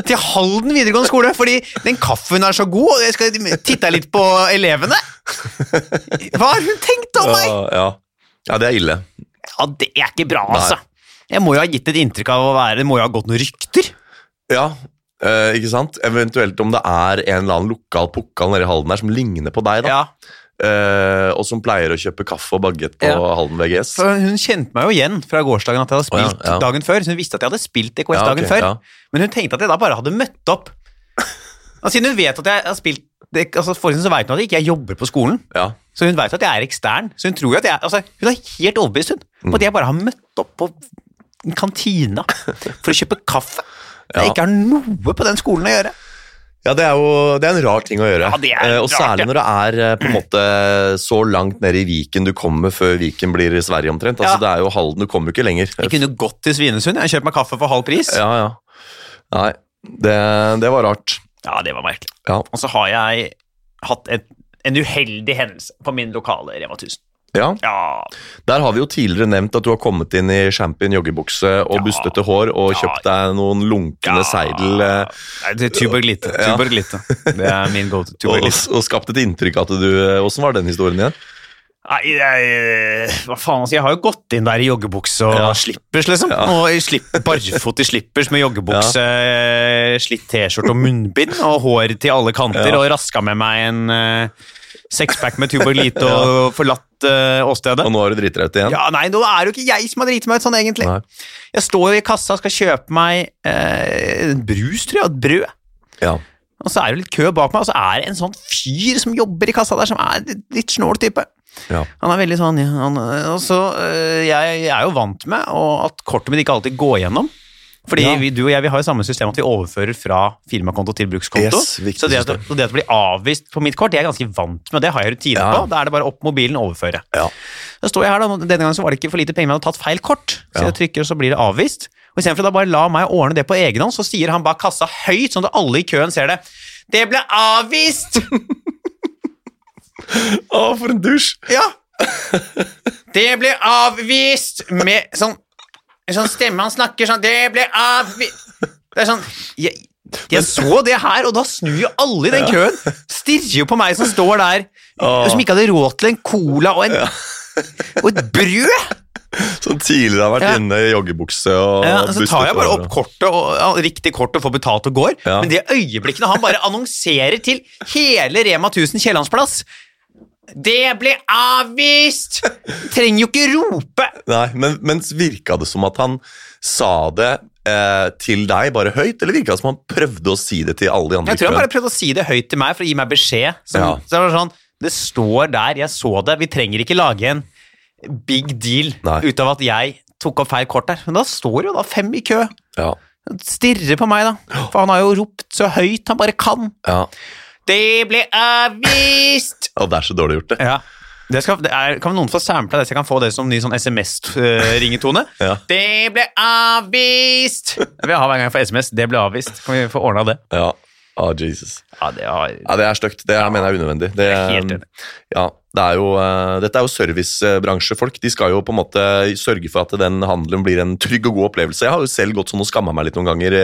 til Halden videregående skole fordi den kaffen er så god, og jeg skal titte litt på elevene. Hva har hun tenkt om meg? Ja, ja. ja, det er ille. Ja, det er ikke bra, altså. Jeg må jo ha gitt et inntrykk av å være Det må jo ha gått noen rykter. Ja, eh, ikke sant? Eventuelt om det er en eller annen lokal pukkal nede i Halden der som ligner på deg, da. Ja, Eh, og som pleier å kjøpe kaffe og bagett på Ja. Halden VGS. for Hun kjente meg jo igjen fra gårsdagen at jeg hadde Å, ja, spilt ja. dagen før. Så hun visste at jeg hadde spilt EKS Ja, dagen ok, før. ja. Men hun tenkte at jeg da bare hadde møtt opp. Og siden hun vet at jeg har spilt det, altså For så vet hun at jeg ikke jobber på skolen. Ja. Så hun vet at jeg er ekstern. Så hun tror jo at jeg altså, Hun er helt overbevist hun, Mm. at jeg bare har møtt opp på kantina for å kjøpe kaffe. Det Ja. ikke har noe på den skolen å gjøre. Ja, det er jo det er en rar ting å gjøre. Ja, det er Eh, og rart, særlig når det er eh, på en måte så langt nede i Viken du kommer før Viken blir i Sverige omtrent. Altså, Ja. Det er jo Halden, du kommer jo ikke lenger. Jeg kunne gått til Svinesund. Jeg kjøpt meg kaffe for halv pris. Ja, ja. Nei, det, det var rart. Ja, det var merkelig. Ja. Og så har jeg hatt et, en uheldig hendelse på min lokale Rema 1000. ja. Ja, Der har vi jo tidligere nevnt at du har kommet inn i champion joggebukse og Ja. bustete hår og Ja. kjøpt deg noen lunkne seidel eh, Nei, det er Tuborg Lite. Ja. Tuborg Lite. Det er min go to. og, og skapt et inntrykk at du eh, Åssen var den historien igjen? Nei, jeg, hva faen, altså, jeg har jo gått inn der i joggebukse og Ja. slippers, liksom. Ja. Og i slipp, barfot i slippers med joggebukse, slitt T-skjorte og munnbind, og hår til alle kanter, Ja. og raska med meg en sexpack med Tuborg Lite og forlatt uh, åstedet. Og nå har du driti deg ut igjen? Ja, nei, nå er det jo ikke jeg som har driti meg ut sånn, egentlig. Nei. Jeg står jo i kassa og skal kjøpe meg eh, brus, tror jeg, og et brød. Ja. Og så er det litt kø bak meg, og så er det en sånn fyr som jobber i kassa der, som er litt, snål type. Ja. Han er veldig sånn ja, han, Og så øh, jeg, jeg er jo vant med at kortet mitt ikke alltid går gjennom. Fordi Ja. vi, du og jeg vi har jo samme system at vi overfører fra firmakonto til brukskonto. Yes, så det at, det at det blir avvist på mitt kort, det er jeg ganske vant med. Det har jeg rutine Ja. på. Da er det bare opp mobilen og overføre. Ja. Da står jeg her da, Denne gangen så var det ikke for lite penger, men jeg hadde tatt feil kort. Så jeg trykker, og så blir det avvist. Og Istedenfor å bare la meg ordne det på egen hånd, så sier han bak kassa høyt, sånn at alle i køen ser det. Det ble avvist! Å, for en dusj! Ja. Det ble avvist med sånn en sånn stemme han snakker sånn Det ble av Det er sånn jeg, jeg så det her, og da snur jo alle i den køen. Stirrer jo på meg som står der, og som ikke hadde råd til en cola og, en, og et brød. Som tidligere har vært Ja. inne i joggebukse og Ja, så tar jeg bare opp kortet, og, ja, riktig kort og får betalt og går. Ja. Men det øyeblikket når han bare annonserer til hele Rema 1000 Kiellandsplass Det ble avvist! Trenger jo ikke rope. Nei, men, men virka det som at han sa det eh, til deg bare høyt, eller virka det som han prøvde å si det til alle de andre? Jeg tror han bare prøvde å si det høyt til meg for å gi meg beskjed. Som, Ja. Så det var sånn, det står der, jeg så det, vi trenger ikke lage en big deal Nei. ut av at jeg tok opp feil kort der. Men da står jo da fem i kø. Ja, Stirrer på meg, da. For han har jo ropt så høyt han bare kan. ja. Det ble avvist! Og det er så dårlig gjort, det. Ja. Det skal, det er, kan noen få sampla det, så jeg kan få det som ny sånn SMS-ringetone? Ja. Det ble avvist! Vi vil ha hver gang jeg får SMS. Det ble avvist. Kan vi få ordna det? Ja. Oh, Jesus. Ja, det har Ja, det er stygt. Det jeg mener jeg er unødvendig. Det, Jeg er helt enig. Ja, Det er jo, eh, dette er jo servicebransjefolk. De skal jo på en måte sørge for at den handelen blir en trygg og god opplevelse. Jeg har jo selv gått sånn og skamma meg litt noen ganger i,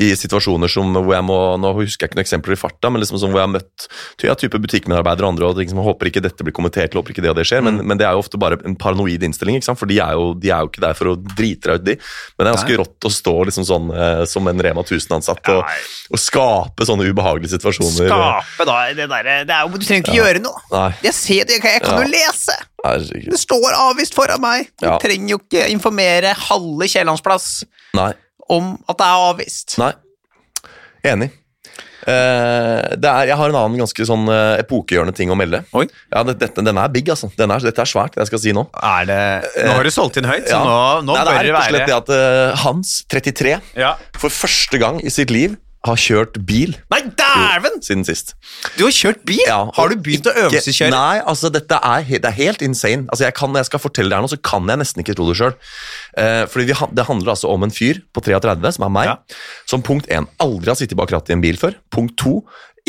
i situasjoner som hvor jeg må Nå husker jeg ikke noen eksempler i farta, men liksom sånn hvor jeg har møtt ja, type butikkmedarbeidere og andre og liksom, håper ikke dette blir kommentert, håper ikke det og det skjer, men, men det er jo ofte bare en paranoid innstilling, ikke sant? for de er, jo, de er jo ikke der for å drite deg ut, de. Men det er ganske rått å stå liksom sånn eh, som en Rema 1000-ansatt og, og skape sånne ubehagelige situasjoner. Skape, da. Det der, det er jo, Du trenger ikke gjøre noe. Nei. Jeg ser det, jeg kan Ja. jo lese! Herregud. Det står avvist foran meg. Du Ja. trenger jo ikke informere halve Kiellandsplass om at det er avvist. Nei. Enig. Uh, det er, jeg har en annen ganske sånn uh, epokegjørende ting å melde. Oi. Ja, det, dette, Den er big, altså. Den er, dette er svært, det jeg skal si nå. Er det Nå har du solgt inn høyt, så nå, nå Nei, det bør er det rett og slett det at eh, Hans, 33, ja. for første gang i sitt liv har kjørt bil Nei, dæven! siden sist. Du har kjørt bil? Ja, har du begynt å øvelseskjøre? Nei, altså dette er, det er helt insane. Altså jeg kan, Når jeg skal fortelle det her nå, så kan jeg nesten ikke tro det sjøl. Eh, fordi vi, det handler altså om en fyr på 33, som er meg, Ja. som punkt 1 aldri har sittet bak rattet i en bil før. Punkt 2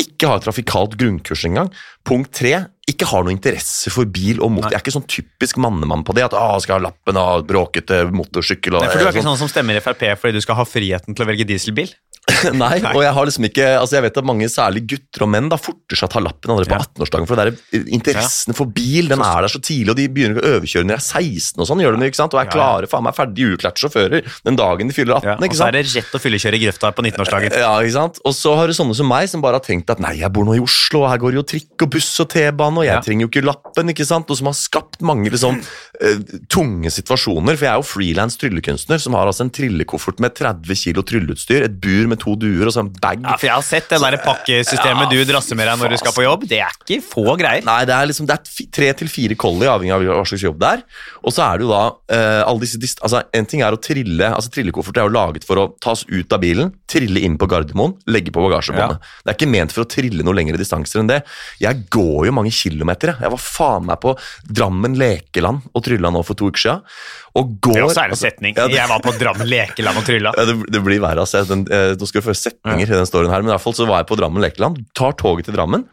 ikke har trafikalt grunnkurs engang. Punkt 3 ikke har noe interesse for bil og motor. Jeg er ikke sånn typisk mannemann på det. At å, skal ha lappen og bråkete motorsykkel. Og, Nei, for du er ikke sånn som stemmer i Frp fordi du skal ha friheten til å velge dieselbil? Nei, og jeg har liksom ikke Altså jeg vet at mange, særlig gutter og menn, da forter seg å ta lappen allerede på Ja. 18-årsdagen. For det der interessen for bil den er der så tidlig, og de begynner å overkjøre når de er 16 og sånn. gjør de, ikke sant? Og er klare, faen meg ferdig utlærte sjåfører den dagen de fyller 18. Ja, og så er det rett å fyllekjøre i grøfta på 19-årsdagen. Ja, ikke sant? Og så har du sånne som meg, som bare har tenkt at nei, jeg bor nå i Oslo, og her går jo trikk og buss og T-bane, og jeg Ja. trenger jo ikke lappen, ikke sant? Og som har skapt mange liksom eh, tunge situasjoner. For jeg er jo frilans tryllekunstner, som har altså en trillekoffert med 30 kilo trylleutstyr, et bur med to duer og så en bag. Ja, for jeg har sett det der pakkesystemet du drasser med deg når du skal på jobb. Det er ikke få greier. Nei, det er liksom det er tre til fire collie, avhengig av hva slags jobb det er. Og så er det jo da uh, alle disse dist altså En ting er å trille altså Trillekoffert er jo laget for å tas ut av bilen, trille inn på Gardermoen, legge på bagasjebåndet. Det er ikke ment for å trille noe lengre distanser enn det. Jeg går jo mange kilometer. Jeg, jeg var faen meg på Drammen lekeland og trylla nå for to uker siden. Og går Det er også en altså, setning. ja, det- Jeg var på Drammen lekeland og trylla. ja, det, det blir verre. altså. Den, nå skal vi få setninger i den storyen her, men i hvert fall så var jeg på Drammen lekeland. Tar toget til Drammen.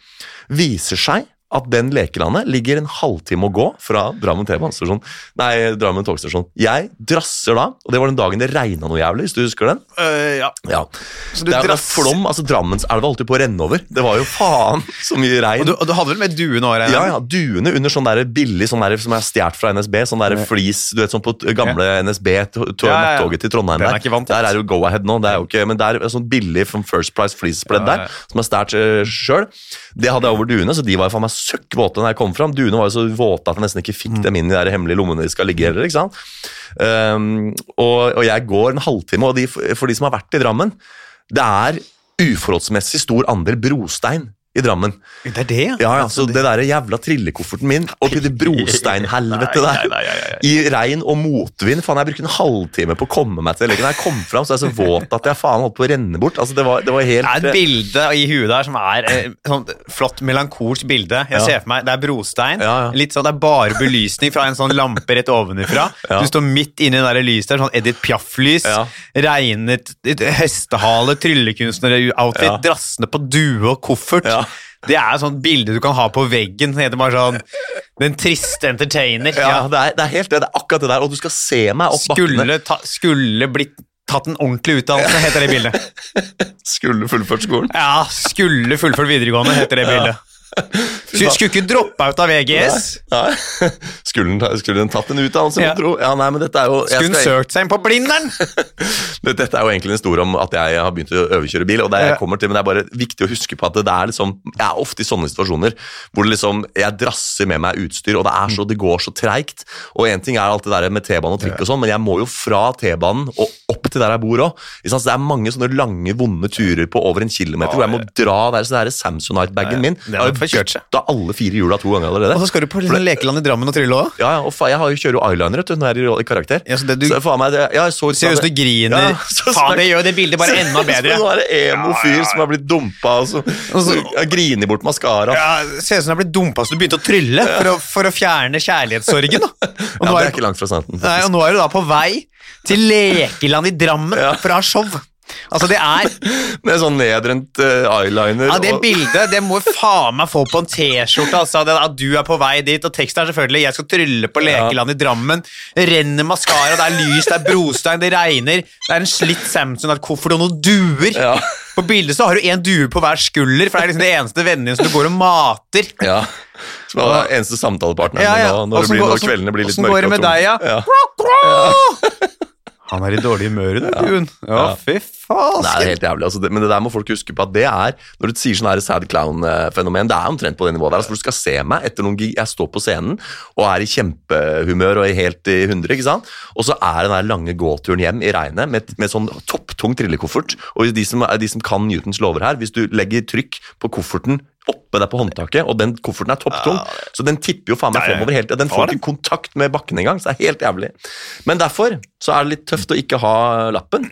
Viser seg at den lekelandet ligger en halvtime å gå fra Drammen T-banestasjon. Nei, Drammen togstasjon. Jeg drasser da, og det var den dagen det regna noe jævlig, hvis du husker den? Uh, ja. Ja. Det drasser- flom, altså Drammenselva holdt jo på å renne over. Det var jo faen så mye regn. Og du, og du hadde vel med duene òg? Ja, ja, duene under sånn der billig sånn der, som er stjålet fra NSB. Sånn der flis, du vet sånn på gamle NSB, nattoget til Trondheim der. er vant. Der er jo go ahead nå, det er jo ikke, men det er sånn billig from First Price fleecepledd Ja, ja. der, som er stjålet sjøl. Det hadde jeg over duene, så de var faen meg søkk våte når jeg kom fram. Duene var jo så våte at jeg nesten ikke fikk dem inn i de hemmelige lommene de skal ligge heller, ikke sant. Um, og, og jeg går en halvtime, og de, for de som har vært i Drammen, det er uforholdsmessig stor andel brostein i Drammen. Det er det, ja. Ja, ja, så det der jævla trillekofferten min oppi det brosteinhelvetet der, nei, nei, nei, nei. i regn og motvind Faen, jeg brukte en halvtime på å komme meg til leken. Jeg kom fram, så er jeg så våt at jeg faen holdt på å renne bort. Altså, det var, det var Det er et bilde i huet der som er et sånn flott melankolsk bilde. Jeg ser for meg, Det er brostein. Litt sånn, Det er bare belysning fra en sånn lampe rett ovenfra. Ja. Du står midt inni det der lyset, der, sånn Edith Piaf-lys. Regnet, et hestehale, tryllekunstner-outfit, drassende på due og koffert. Ja. Det er et sånt bilde du kan ha på veggen. Det heter bare sånn Den triste entertainer. ja, Ja. det, er, det er helt det. Det er akkurat det der. Og du skal se meg opp bakkene. Skulle, ta, skulle blitt tatt en ordentlig utdannelse, heter det bildet. Skulle fullført skolen. Ja, skulle fullført videregående, heter det bildet. Skulle, skulle ikke droppa ut av VGS. Nei. Skulle, den, ta- skulle den tatt en utdannelse, Ja. tro? Ja, nei, men dette er jo Skulle skal- søkt seg inn på Blindern? Dette er jo egentlig en historie om at jeg har begynt å øvekjøre bil. og det er jeg kommer til, Men det er bare viktig å huske på at det er liksom, jeg er ofte i sånne situasjoner hvor det liksom, jeg drasser med meg utstyr, og det, er så, det går så treigt. Og én ting er alt det der med T-bane og trikk, og sånn, men jeg må jo fra T-banen og opp til der jeg bor òg. Det er mange sånne lange, vonde turer på over en kilometer hvor jeg må dra der, så det er Samsonite-bagen min. det har Jeg kjørt seg. Da alle fire hjula to ganger allerede. Og så skal du på liksom lekeland i Drammen og trylle òg? Ja, ja, og fa jeg har jo kjører jo eyeliner vet du, når jeg er i, karakter. Ja, så det du- så faen meg, det, ja, jeg så, Ser ut som du griner. Ja, så- Faen, det gjør det bildet bare enda bedre. Så så er det emo-fyr som har blitt dumpa og så, Og så- griner bort maskara. Ja, Ja, Ser ut som du har blitt dumpa så du begynte å trylle for å, for å fjerne kjærlighetssorgen. da. Og nå det er, ikke langt fra sannheten. nei, og nå er du da på vei til lekeland i Drammen Ja. for å ha show. Altså, det er Med sånn nedrent uh, eyeliner. Ja, Det og- bildet det må faen meg få på en T-skjorte. Altså, at du er på vei dit, og teksten er selvfølgelig 'Jeg skal trylle på lekeland i Drammen'. Renner maskara, det er lys, det er brostein, det regner. Det er en slitt Samson, et koffert og noen duer. Ja. På bildet så har du én due på hver skulder, for det er liksom det eneste vennene din som du går og mater. Ja. Som er den eneste samtalepartneren Ja, ja. nå, når, blir, når også, kveldene blir litt åssen mørke. går det med deg, ja? ja. Han er i dårlig humør i dag, Gun. Ja, fy Det er helt jævlig, altså. det, men det der må folk huske på at det er Når du sier sånn her sad clown-fenomen, det er omtrent på det nivået der. Altså, du skal se meg etter noen gig, jeg står på scenen og er i kjempehumør og er helt i hundre, ikke sant? Og så er den der lange gåturen hjem i regnet med, med sånn topptung trillekoffert. Og de som, de som kan Newtons lover her, hvis du legger trykk på kofferten oppe der på håndtaket, og den kofferten er topptung, så den tipper jo faen meg fremover helt Den får ikke kontakt med bakken engang, så det er helt jævlig. Men derfor så er det litt tøft å ikke ha lappen.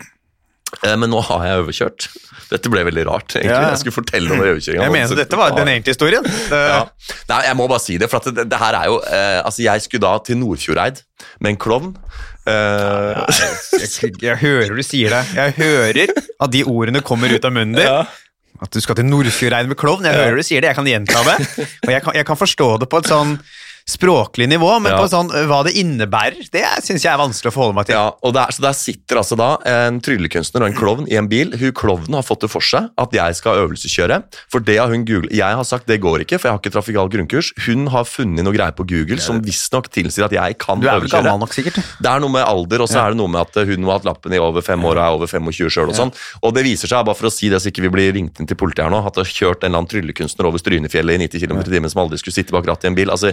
Eh, Men nå har jeg overkjørt. Dette ble veldig rart. egentlig. Ja. Jeg skulle fortelle om overkjøringa. Jeg mener dette var den egentlige historien. Ja. Nei, jeg må bare si det, for at det, det her er jo eh, Altså, jeg skulle da til Nordfjordeid med en klovn. Eh, jeg, jeg hører du sier det. Jeg hører at de ordene kommer ut av munnen din. ja. At du skal til Nordfjordeid med klovn. Jeg hører du sier det, jeg kan gjenta det. Og jeg kan, jeg kan forstå det på et sånn språklig nivå, men Ja. på sånn øh, hva det innebærer, det syns jeg er vanskelig å forholde meg til. Ja, og der, så der sitter altså da en tryllekunstner og en klovn i en bil. Hun Klovnen har fått det for seg at jeg skal øvelseskjøre. For det har hun googlet. Jeg har sagt det går ikke, for jeg har ikke trafikal grunnkurs. Hun har funnet noe greier på Google som visstnok tilsier at jeg kan er øvelseskjøre. nok, sikkert? Det er noe med alder, og så er det noe med at hun har hatt lappen i over fem år og er over 25 sjøl. Og sånn. Og det viser seg, bare for å si det så ikke vi blir ringt inn til politiet her nå, at det har kjørt en eller annen tryllekunstner over Strynefjellet i 90 km i timen som aldri skulle sitte bak rattet i en bil. Altså,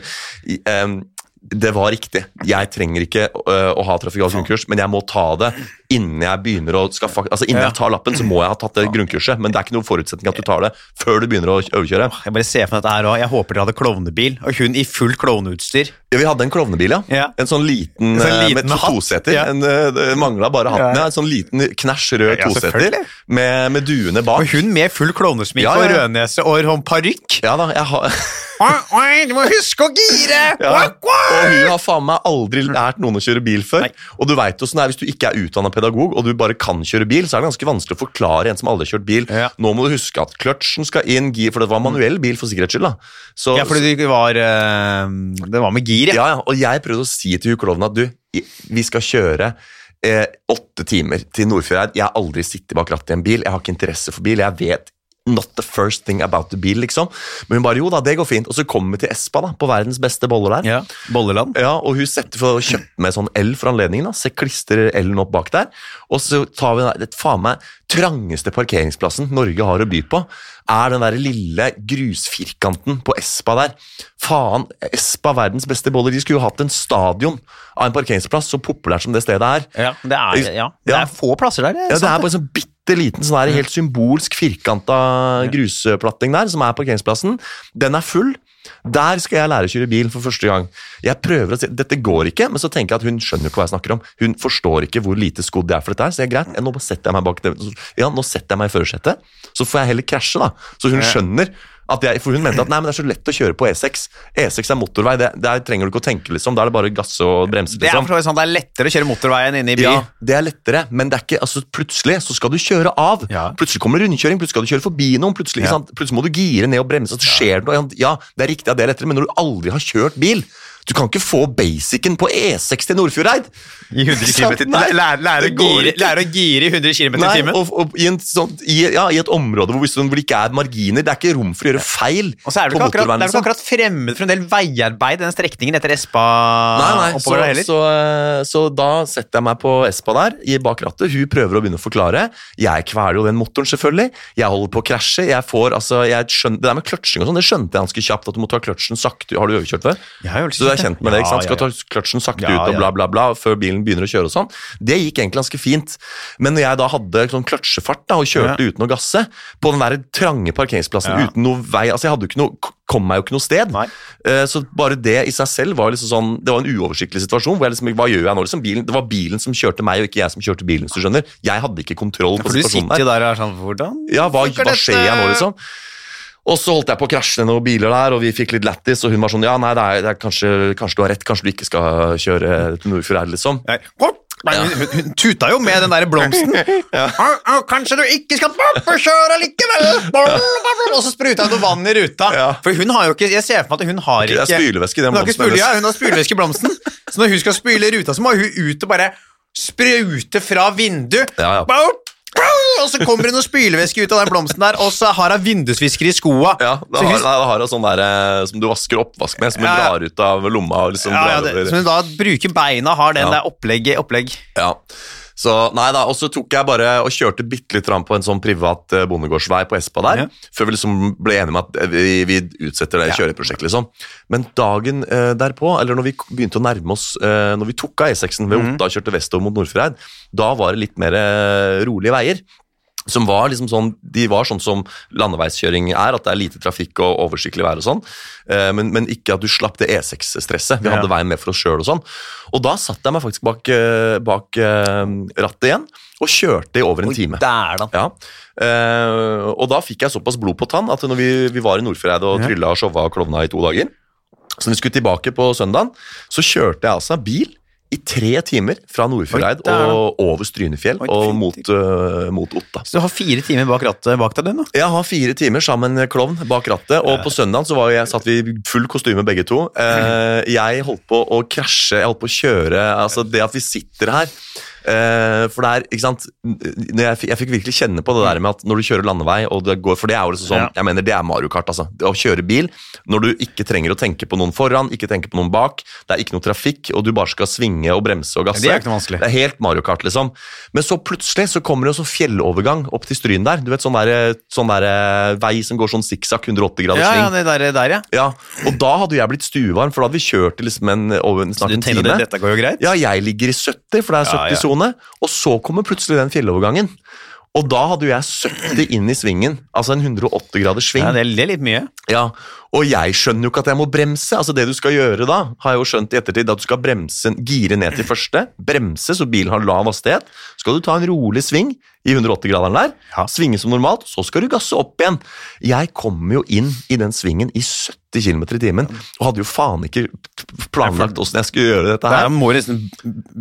em, det var riktig. Jeg trenger ikke uh, å ha trafikal grunnkurs, men jeg må ta det innen jeg begynner å skal, Altså innen jeg tar lappen, så må jeg ha tatt det grunnkurset. Men det er ikke noen forutsetning at du tar det før du begynner å øvekjøre. Jeg bare ser for meg dette her også. Jeg håper dere hadde klovnebil, og hun i fullt klovneutstyr. Ja, vi hadde en klovnebil, ja. Ja. En sånn liten, En sånn eh, liten med med toseter. Ja. En, eh, det mangla bare hatten. Ja. En sånn liten knæsj rød Ja, toseter med, med duene bak. Og hun med full klovnesminke og rødnese og sånn parykk. Ja da, jeg har Du må huske å gire! Og hun har faen meg aldri lært noen å kjøre bil før. Nei. Og du vet åssen det er hvis du ikke er utdanna pedagog og du bare kan kjøre bil, så er det ganske vanskelig å forklare en som aldri har kjørt bil. Ja. Nå må du huske at kløtsjen skal inn, gir, for det var manuell bil for sikkerhets skyld. da. Så, Ja, fordi det var, øh, det var med gir, ja. Ja, og jeg prøvde å si til hun at du, vi skal kjøre eh, åtte timer til Nordfjordeid. Jeg har aldri sittet bak rattet i en bil, jeg har ikke interesse for bil. Jeg vet not the first thing about the bill, liksom. Men hun bare jo da, det går fint. Og så kommer vi til Espa, da, på verdens beste boller der. ja. Bolleland. Ja, og hun setter for å kjøpe med sånn L for anledningen. da, Så klistrer L-en opp bak der. Og så tar vi den faen meg trangeste parkeringsplassen Norge har å by på. Er den der lille grusfirkanten på Espa der. Faen, Espa, verdens beste boller. De skulle jo hatt en stadion av en parkeringsplass, så populært som det stedet er. Ja, det er, ja. det er få plasser der. Det, Ja, det er bare sånn bitte liten, sånn her, helt symbolsk firkanta grusplatting der, som er parkeringsplassen. Den er full. Der skal jeg lære å kjøre bil for første gang. Jeg prøver å si, Dette går ikke, men så tenker jeg at hun skjønner ikke hva jeg snakker om. Hun forstår ikke hvor lite skodd jeg er for dette her, så er greit. Nå setter jeg meg bak det. Ja, nå setter jeg meg i førersetet, så får jeg heller krasje, da. Så hun skjønner jeg, For hun mente at nei, men det er så lett å kjøre på E6. E6 er motorvei, det, der trenger du ikke å tenke, liksom. Da er det bare gass gasse og bremse, Det er, liksom. sånn, det er lettere å kjøre motorveien inne i by. Ja, det er lettere, men det er ikke, altså, plutselig så skal du kjøre av. Ja. Plutselig kommer det rundkjøring, plutselig skal du kjøre forbi noen, plutselig, Ja. sant? plutselig må du gire ned og bremse, så skjer det noe. Ja, det er riktig at det er lettere, men når du aldri har kjørt bil, du kan ikke få basicen på E6 til Nordfjordeid. I 100 Sant? km Nei, lære, lære, gire, lære å gire i 100 km i timen. og, og i, en sånn, i, ja, I et område hvor, hvor det ikke er marginer, det er ikke rom for å gjøre feil Og så er det ikke akkurat, det ikke akkurat fremmed for en del veiarbeid den strekningen etter Espa Nei, nei, så, så, eh, så da setter jeg meg på Espa der, i bak rattet. Hun prøver å begynne å forklare. Jeg kveler jo den motoren, selvfølgelig. Jeg holder på å krasje. Jeg får, altså, jeg skjønner, det der med kløtsjing og sånn, det skjønte jeg ganske kjapt. At du må ta kløtsjen sakte Har du overkjørt før? Jeg har jo Så du er kjent med det, ikke sant? Skal Ja, ta kløtsjen sakte Ja, ut og bla, bla, bla, før bilen begynner å kjøre og sånn. Det gikk egentlig ganske fint. Men når jeg da hadde sånn kløtsjefart da, og kjørte uten å gasse, på den der trange parkeringsplassen Ja. uten noe vei Altså, jeg hadde jo ikke noe kom meg jo ikke noe sted. Nei. Eh, Så bare det i seg selv var liksom sånn Det var en uoversiktlig situasjon. hvor jeg liksom, Hva gjør jeg nå? Liksom, bilen, det var bilen som kjørte meg, og ikke jeg som kjørte bilen. hvis du skjønner. Jeg hadde ikke kontroll på For du situasjonen sitter der. der og er sånn Hvordan Ja, hva, hva skjer jeg nå, liksom? Og så holdt jeg på å krasje ned noen biler der, og vi fikk litt lættis, og hun var sånn Ja, nei, det er, det er kanskje, kanskje du har rett, kanskje du ikke skal kjøre til her, liksom. Nei. Nei, hun, tuta jo med den der blomsten. «Å, å, kanskje du ikke skal kjøre likevel? Og så spruta hun noe vann i ruta. Ja. For hun har jo ikke Jeg ser for meg at hun har ikke Det er spylevæske i den blomsten spyle, ja, hun har spylevæske i blomsten. Så når hun skal spyle ruta, så må hun ut og bare sprute fra vinduet. Ja, ja. Og så kommer det noe spylevæske ut av den blomsten der, og så har hun vindusvisker i skoa. Ja, da har, hun- nei, da har hun sånn der eh, som du vasker oppvask med, som du Ja, ja. drar ut av lomma og liksom ja, ja, drar det, over. så hun da bruker beina, har den Ja. der opplegg, opplegg. Ja. Så nei da, Og så tok jeg bare og kjørte bitte litt fram på en sånn privat eh, bondegårdsvei på Espa der, Ja. før vi liksom ble enige om at eh, vi, vi utsetter det Ja. kjøreprosjektet, liksom. Men dagen eh, derpå, eller når vi begynte å nærme oss eh, Når vi tok av E6-en ved Mhm. Otta og kjørte vestover mot Nordfjordeid, da var det litt mer eh, rolige veier. Som var liksom sånn, De var sånn som landeveiskjøring er, at det er lite trafikk og oversiktlig vær og sånn. Eh, men, men ikke at du slapp det E6-stresset. Vi hadde veien med for oss sjøl og sånn. Og da satte jeg meg faktisk bak, eh, bak eh, rattet igjen og kjørte i over en time. Der, da. Ja. Og da fikk jeg såpass blod på tann at når vi, vi var i Nordfjordeid og trylla og showa og klovna i to dager, så når vi skulle tilbake på søndagen, så kjørte jeg altså bil i tre timer fra Nordfjordeid og over Strynefjell Oi, og mot, uh, mot Otta. Så du har fire timer bak rattet bak deg, du nå? Jeg har fire timer sammen klovn bak rattet, og på søndagen så jeg, satt vi i full kostyme begge to. Uh, jeg holdt på å krasje, jeg holdt på å kjøre Altså, det at vi sitter her uh, For det er, ikke sant Når jeg, jeg fikk virkelig kjenne på det der med at når du kjører landevei, og det går For det er jo liksom sånn, jeg mener det er Mario Kart, altså. Å kjøre bil når du ikke trenger å tenke på noen foran, ikke tenke på noen bak, det er ikke noe trafikk, og du bare skal svinge og bremse og gasse. Det er ikke noe vanskelig. Det er helt Mario Kart, liksom. Men så plutselig så kommer det en sånn fjellovergang opp til Stryn der. Du vet, sånn der, sånn der eh, vei som går sånn sikksakk, 180 graders Ja, ja, det der, der ja. Ja, og da hadde jeg blitt stuevarm, for da hadde vi kjørt liksom en, over snart en time. Det, dette går jo greit? Ja, jeg ligger i 70, for det er Ja, ja. 70-sone. Og så kommer plutselig den fjellovergangen. Og da hadde jo jeg 70 inn i svingen, altså en 180 graders sving. Ja, det er litt mye. Ja, og jeg skjønner jo ikke at jeg må bremse. Altså Det du skal gjøre da, har jeg jo skjønt i ettertid, at du skal bremse, gire ned til første, bremse så bilen har lav hastighet. Så skal du ta en rolig sving i 180-graderen der, Ja. svinge som normalt, så skal du gasse opp igjen. Jeg kom jo inn i den svingen i 70 km i timen, og hadde jo faen ikke planlagt åssen jeg skulle gjøre dette Det her. er må liksom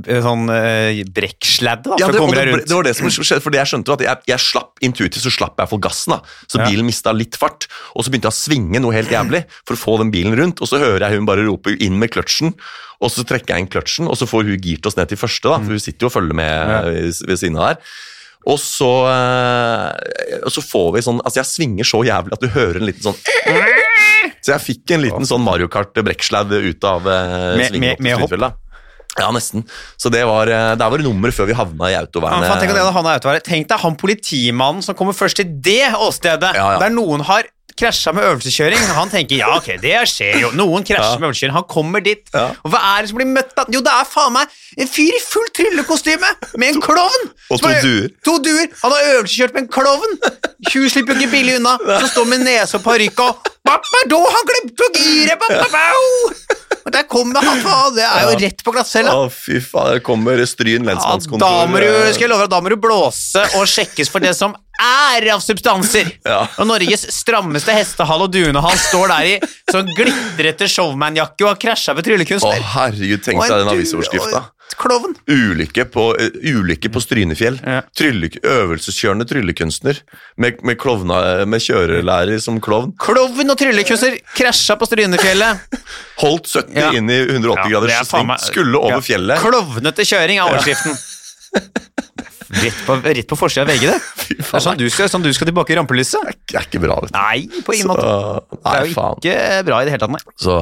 eh, sånn uh, brekksladde da, Ja, for det, det, rundt. det var det som skjedde, fordi jeg skjønte jo at jeg, jeg slapp intuitivt så slapp jeg for gassen. da, Så Ja. bilen mista litt fart, og så begynte jeg å svinge noe helt jævlig for å få den bilen rundt, og så hører jeg hun bare rope inn med kløtsjen, og så trekker jeg inn kløtsjen, og så får hun girt oss ned til første, da, for hun sitter jo og følger med ved siden av der. Og så, eh, og så får vi sånn Altså, jeg svinger så jævlig at du hører en liten sånn Så jeg fikk en liten sånn Mario Kart brekksladd ut av eh, Med- svingen opp til hopp? Ja, nesten. Så det var, eh, der var det nummeret før vi havna i autovernet. Ja, tenk deg han politimannen som kommer først til det åstedet, Ja, ja. der noen har krasja med øvelseskjøring. Han tenker ja, ok, det skjer jo. Noen krasjer Ja. med øvelseskjøring. Han kommer dit. Ja. Og hva er det som blir møtt av? Jo, det er faen meg en fyr i fullt tryllekostyme med en klovn! Og to er- duer. To duer. Han har øvelseskjørt med en klovn! Tjuv slipper jo ikke billig unna. Som står med nese og parykk og da han glemte å gire! Og der kommer han, faen! Det er jo rett på glattcella. Å, fy faen, der kommer Stryn Ja, lensmannskontor. da må du, eh, skal jeg love deg, da må du blåse og sjekkes for det som er av substanser. Ja. Og Norges strammeste hestehale og dunehall står der i sånn glitrete showmanjakke og har krasja med Å, herregud, tenk seg deg den avisoverskrifta. Klovn. Ulykke på, uh, ulykke på Strynefjell. Ja. Trylle, øvelseskjørende tryllekunstner med, med, klovna, med kjørelærer som klovn. Klovn og tryllekunstner krasja på Strynefjellet. Holdt 70 Ja. inn i 180 Ja, graders er sving. Skulle over Ja. fjellet. Klovnete kjøring er overskriften. Rett på, rett på forsida av VG, det. Fy Det er sånn du skal, sånn du skal tilbake i rampelyset. det er ikke bra, vet du. Nei, på ingen Så, måte. Det er jo faen. ikke bra i det hele tatt, nei. Så,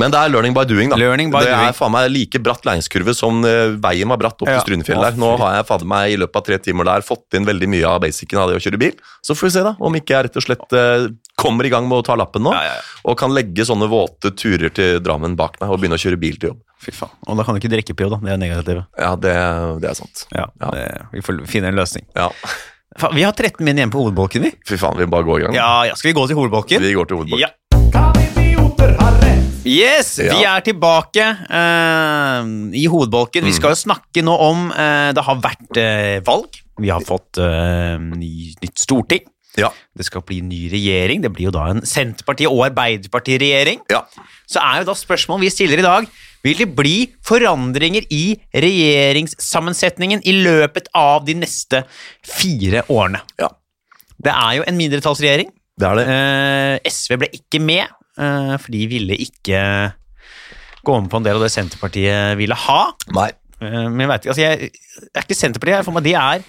men det er learning by doing, da. Learning by det doing. er faen meg like bratt læringskurve som eh, veien var bratt opp Ja. til Strynefjell der. Nå har jeg fader meg i løpet av tre timer der fått inn veldig mye av basicen av det å kjøre bil. Så får vi se, da, om ikke jeg rett og slett eh, kommer i gang med å ta lappen nå, Ja, ja, ja. og kan legge sånne våte turer til Drammen bak meg og begynne å kjøre bil til jobb. Fy faen. Og da kan du ikke drikke på jobb, da. Det er negativt. Ja, det, det er sant. Ja, Ja. Det, vi får finne en løsning. Ja. Faen, vi har 13 min igjen på hovedbolken, vi. Fy faen, vi bare går i gang. Ja, ja, Skal vi gå til hovedbolken? Vi går til hovedbolken. Ja. Yes, Ja. vi er tilbake uh, i hovedbolken. Vi skal jo snakke nå om uh, Det har vært uh, valg. Vi har fått ny, nytt storting. Ja. Det skal bli ny regjering. Det blir jo da en Senterparti- og Arbeiderparti-regjering. Ja. Så er jo da spørsmålet vi stiller i dag vil det bli forandringer i regjeringssammensetningen i løpet av de neste fire årene. Ja, Det er jo en mindretallsregjering. det er det. Eh, SV ble ikke med, eh, for de ville ikke gå med på en del av det Senterpartiet ville ha. Nei. Eh, men jeg vet ikke, altså jeg, er ikke Senterpartiet, for meg de er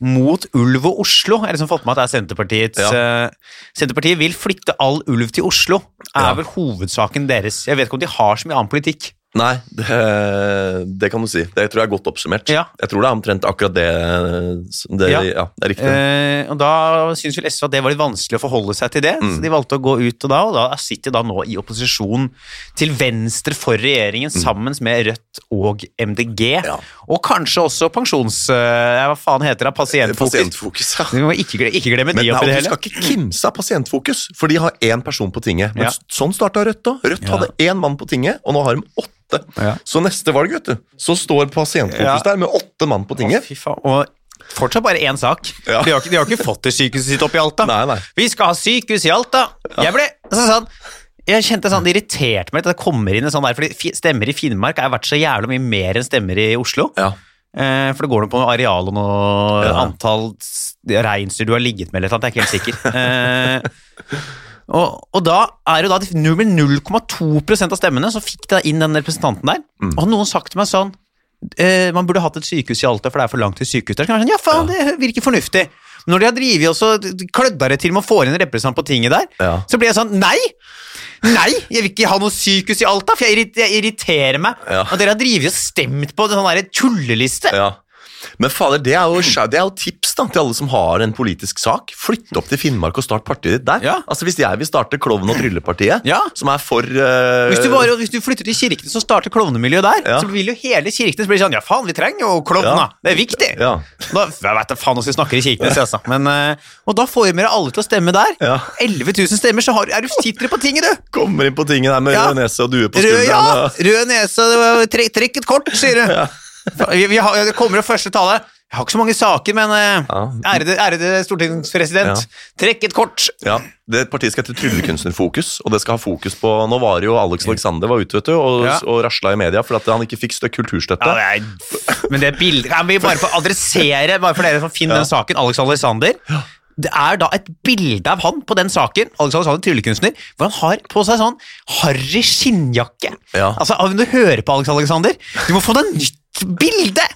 mot ulv og Oslo. Jeg har liksom fått med at det er Senterpartiets Ja. uh, Senterpartiet vil flytte all ulv til Oslo, er Ja. vel hovedsaken deres. Jeg vet ikke om de har så mye annen politikk. Nei, det, det kan du si. Det tror jeg er godt oppsummert. Ja. Jeg tror det er omtrent akkurat det, det Ja. ja. det er riktig. Eh, og da syns vel SV at det var litt vanskelig å forholde seg til det, Mm. så de valgte å gå ut og da, og da sitter de da nå i opposisjon til venstre for regjeringen, sammen med Rødt og MDG. Mm. Ja. Og kanskje også pensjons... eh, hva faen heter det? Pasientfokus. Pasientfokus, ja. Vi må ikke, gle- ikke glemme Men de oppi det hele. skal ikke kimse av Pasientfokus, for de har én person på tinget. Men Ja. sånn starta Rødt òg. Rødt hadde én mann på tinget, og nå har de åtte. Ja. Så neste valg, vet du, så står Pasientfokus Ja. der med åtte mann på Å, tinget. faen. Og fortsatt bare én sak. Ja. De, har ikke, de har ikke fått det sykehuset sitt opp i Alta. Nei, nei. Vi skal ha sykehus i Alta! Jeg ble så sånn jeg kjente sånn, Det irriterte meg litt at det kommer inn en sånn der, fordi stemmer i Finnmark er verdt så jævlig mye mer enn stemmer i Oslo. Ja. Eh, for det går noe på noe areal og noe Ja. antall reinsdyr du har ligget med, eller noe, jeg er ikke helt sikker. Og, og da er jo da nummer 0,2% av stemmene så fikk det inn den representanten der. Mm. Og noen sagt til meg sånn eh, Man burde hatt et sykehus i Alta, for det er for langt til sykehus der. Så kan jeg sånn, ja, faen, det virker fornuftig. Men når de har drevet og så klødda det til med å få inn en representant på tinget der, Ja. så blir jeg sånn Nei! Nei, jeg vil ikke ha noe sykehus i Alta, for jeg, irriterer meg. Ja. Og dere har drevet og stemt på en sånn tulleliste. Ja. Men fader, det er, jo, det er jo tips da, til alle som har en politisk sak. Flytt opp til Finnmark og start partiet ditt der. Ja. Altså Hvis jeg vil starte Klovn og tryllepartiet, Ja. som er for uh... Hvis du, bare, hvis du flytter til Kirkenes og starter klovnemiljøet der, Ja. så vil jo hele Kirkenes bli sånn Ja, faen, vi trenger jo klovner! Ja. Det er viktig! Ja. Da, jeg vet da faen hvordan vi snakker i Kirkenes, altså. Men, uh, og da får vi med alle til å stemme der. Ja. 11 000 stemmer, så har, er du, sitter på tinget, du! Kommer inn på tinget der med rød nese og due på Rød, ja! Rød nese, trekk et kort, sier du. Vi, vi har, det kommer jo første tale. Jeg har ikke så mange saker, men eh, Ja. ærede, ærede stortingspresident, trekk et kort. Ja, det Partiet skal hete Tryllekunstnerfokus, og det skal ha fokus på Nå var jo Alex Alexander var ute vet du, og, Ja. og rasla i media for at han ikke fikk stø kulturstøtte. Ja, det er, men det bildet Kan vi bare få adressere, bare for dere som finner den saken, Alex Alexander? Det er da et bilde av han på den saken, Alex Alexander, tryllekunstner, hvor han har på seg sånn harry skinnjakke. Ja. Altså, Når du hører på Alex Alexander, du må få deg nytt bilde!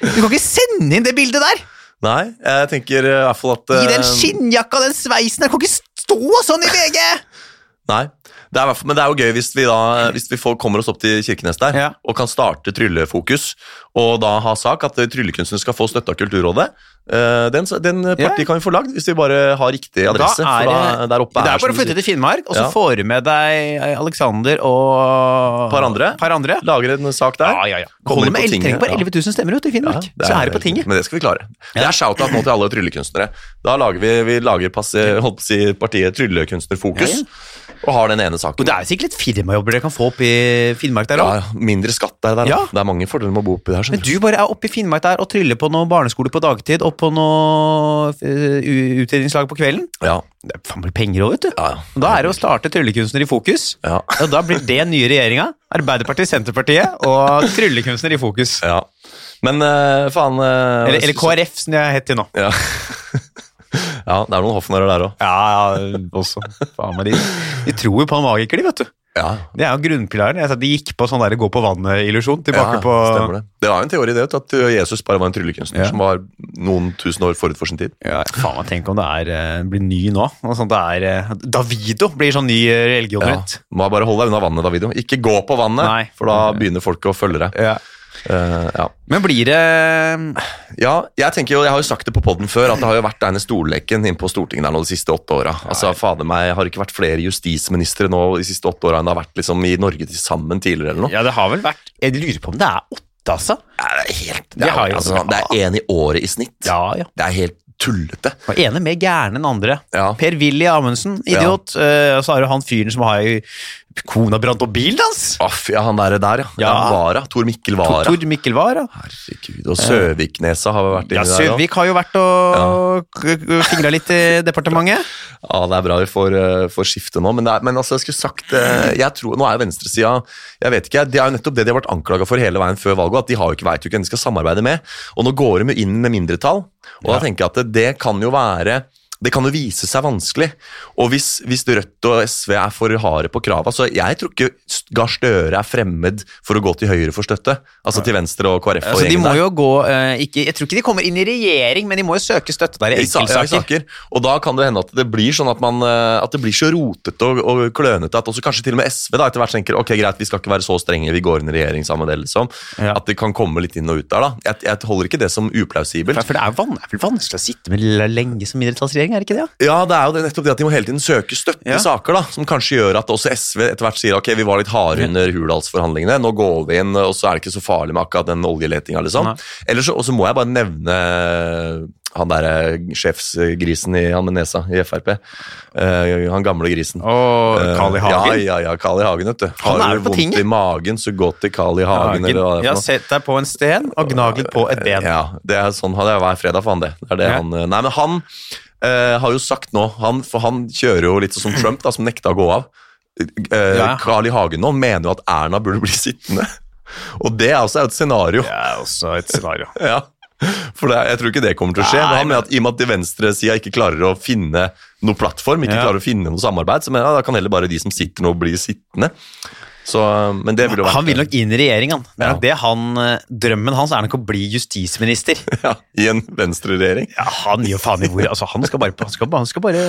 Du kan ikke sende inn det bildet der! Nei, jeg tenker eh, i hvert fall at I den eh, skinnjakka den sveisen der, kan ikke stå sånn i VG! Nei, det er, men det er jo gøy hvis vi da Hvis vi får, kommer oss opp til Kirkenes der Ja. og kan starte Tryllefokus, og da ha sak at eh, tryllekunstnere skal få støtte av Kulturrådet. Eh, Den, den partiet Ja. kan vi få lagd hvis vi bare har riktig adresse. Da er da, der oppe det er er bare å flytte til Finnmark, og så Ja. får du med deg Alexander og Par andre. Par andre. Lager en sak der. Ja, ja, ja. Kommer med tinget, Tenk på 11 000 stemmer ut i Finnmark, Ja, så er det på tinget. Men det skal vi klare. Det er shout-out nå til alle tryllekunstnere. Da lager vi, vi lager passe, å si, partiet Tryllekunstnerfokus, og har den ene Og saken. det er sikkert litt firmajobber dere kan få opp i Finnmark der òg. ja, mindre skatt der. der Ja. Det er mange fordeler med å bo oppi der. Men du. bare er oppe i Finnmark der og tryller på noe barneskole på dagtid og på noe uh, utdelingslag på kvelden. Ja, Det er faen meg penger òg, vet du. ja, ja. Og Da er det å starte Tryllekunstner i fokus. Ja. Og da blir det nye regjeringa. Arbeiderpartiet, Senterpartiet og Tryllekunstner i fokus. Ja. Men uh, faen uh, Eller, eller KrF, som jeg er hett til nå. Ja. ja, det er noen hoffnarrer der òg. Ja, ja, også. Faen meg de. De tror jo på magikere, de, vet du. Ja. Det er jo grunnpilaren. Jeg sa De gikk på sånn der gå på vannet-illusjon. Tilbake ja, på stemmer det. Det var jo en teori det, at eh, Jesus bare var en tryllekunstner Ja. som var noen tusen år forut for sin tid. Ja, faen meg, Tenk om det er, eh, blir ny nå. Sånt det er, eh, Davido blir sånn ny eh, religion. Ja. Må bare holde deg unna vannet, Davido. Ikke gå på vannet, Nei. for da begynner folk å følge deg. Ja. Eh, ja. Men blir det ja, jeg tenker jo, jeg har jo sagt det på podden før, at det har jo vært denne stolleken inn på Stortinget der nå de siste åtte åra. Altså, fader meg, har det ikke vært flere justisministre nå de siste åtte åra enn det har vært liksom i Norge til sammen tidligere eller noe? Ja, det har vel vært Jeg lurer på om det er åtte, altså. Ja, det er helt Det er, jo- altså, det er én i året i snitt. Ja, ja. Det er helt tullete. Og ene mer gæren enn andre. Ja. Per-Willy Amundsen, idiot. Eh, og så har du han fyren som har Kona brant opp bilen hans! Aff, ja, han der, der ja. ja. Ja. Vara. Tor Mikkel Vara. Tor Mikkel Vara. Herregud. Og Søviknesa har vært Ja, der òg. Søvik har jo vært og ja. fingra litt i departementet. Ja, det er bra vi får, uh, får skifte nå, men, er, men altså, jeg skulle sagt eh, jeg tror, Nå er venstresida Jeg vet ikke, Det er jo nettopp det de har vært anklaga for hele veien før valget, at de har jo ikke veit hvem de skal samarbeide med. Og nå går de inn med mindretall, og da tenker jeg at det, det kan jo være det kan jo vise seg vanskelig. Og hvis, hvis Rødt og SV er for harde på krava, så jeg tror ikke Gahr Støre er fremmed for å gå til høyre for støtte. Altså til venstre og KrF og Altså, de må der. jo gå uh, ikke, Jeg tror ikke de kommer inn i regjering, men de må jo søke støtte der i ja, enkeltsaker. Og da kan det hende at det blir sånn at, man, eh, at det blir så rotete og, og klønete at også kanskje til og med SV da etter hvert tenker ok greit, vi skal ikke være så strenge, vi går inn i regjering sammen med det. liksom. Ja. At det kan komme litt inn og ut der. da. Jeg, jeg holder ikke det som uplausibelt. For, for det er, jo van, det er vel vanskelig å sitte med lenge som mindretallsregjering, er det ikke det? Ja, det er jo det, nettopp det at de må hele tiden søke støtte Ja. saker, da, som kanskje gjør at også SV etter hvert sier ok, vi var litt harde under Hurdalsforhandlingene, nå går vi inn, og så er det ikke så farlig med akkurat den oljeletinga, liksom. Eller så, og så må jeg bare nevne han derre sjefsgrisen i han med nesa i Frp. Uh, han gamle grisen. Og Eh, Carl I. Hagen. Ja, ja, ja, Carl I. Hagen, vet du. Har du vondt tinget. i magen, så gå til Carl I. Hagen, Hagen. eller hva det Ja, er for noe. sett deg på en sten og gnag litt på et ben. Ja, det er sånn hadde jeg hver fredag for han det. det, er det Ja. han, nei, men han eh, har jo sagt nå, han, for han kjører jo litt sånn som Trump, da, som nekta å gå av. Eh, Ja. Carl I. Hagen nå mener jo at Erna burde bli sittende. Og det er også et scenario. Det er også et scenario. Ja. For det, jeg tror ikke det kommer til å skje. Nei, men han mener at I og med at de venstresida ikke klarer å finne noe plattform, ikke Ja. klarer å finne noe samarbeid, så mener jeg da kan heller bare de som sitter nå, bli sittende. Så, men det ville vært Han vil nok inn i regjering, han. Det er Ja. nok det han eh, Drømmen hans er nok å bli justisminister. ja, I en venstreregjering. Ja, han gir faen i hvor altså, Han skal bare Han skal, han skal bare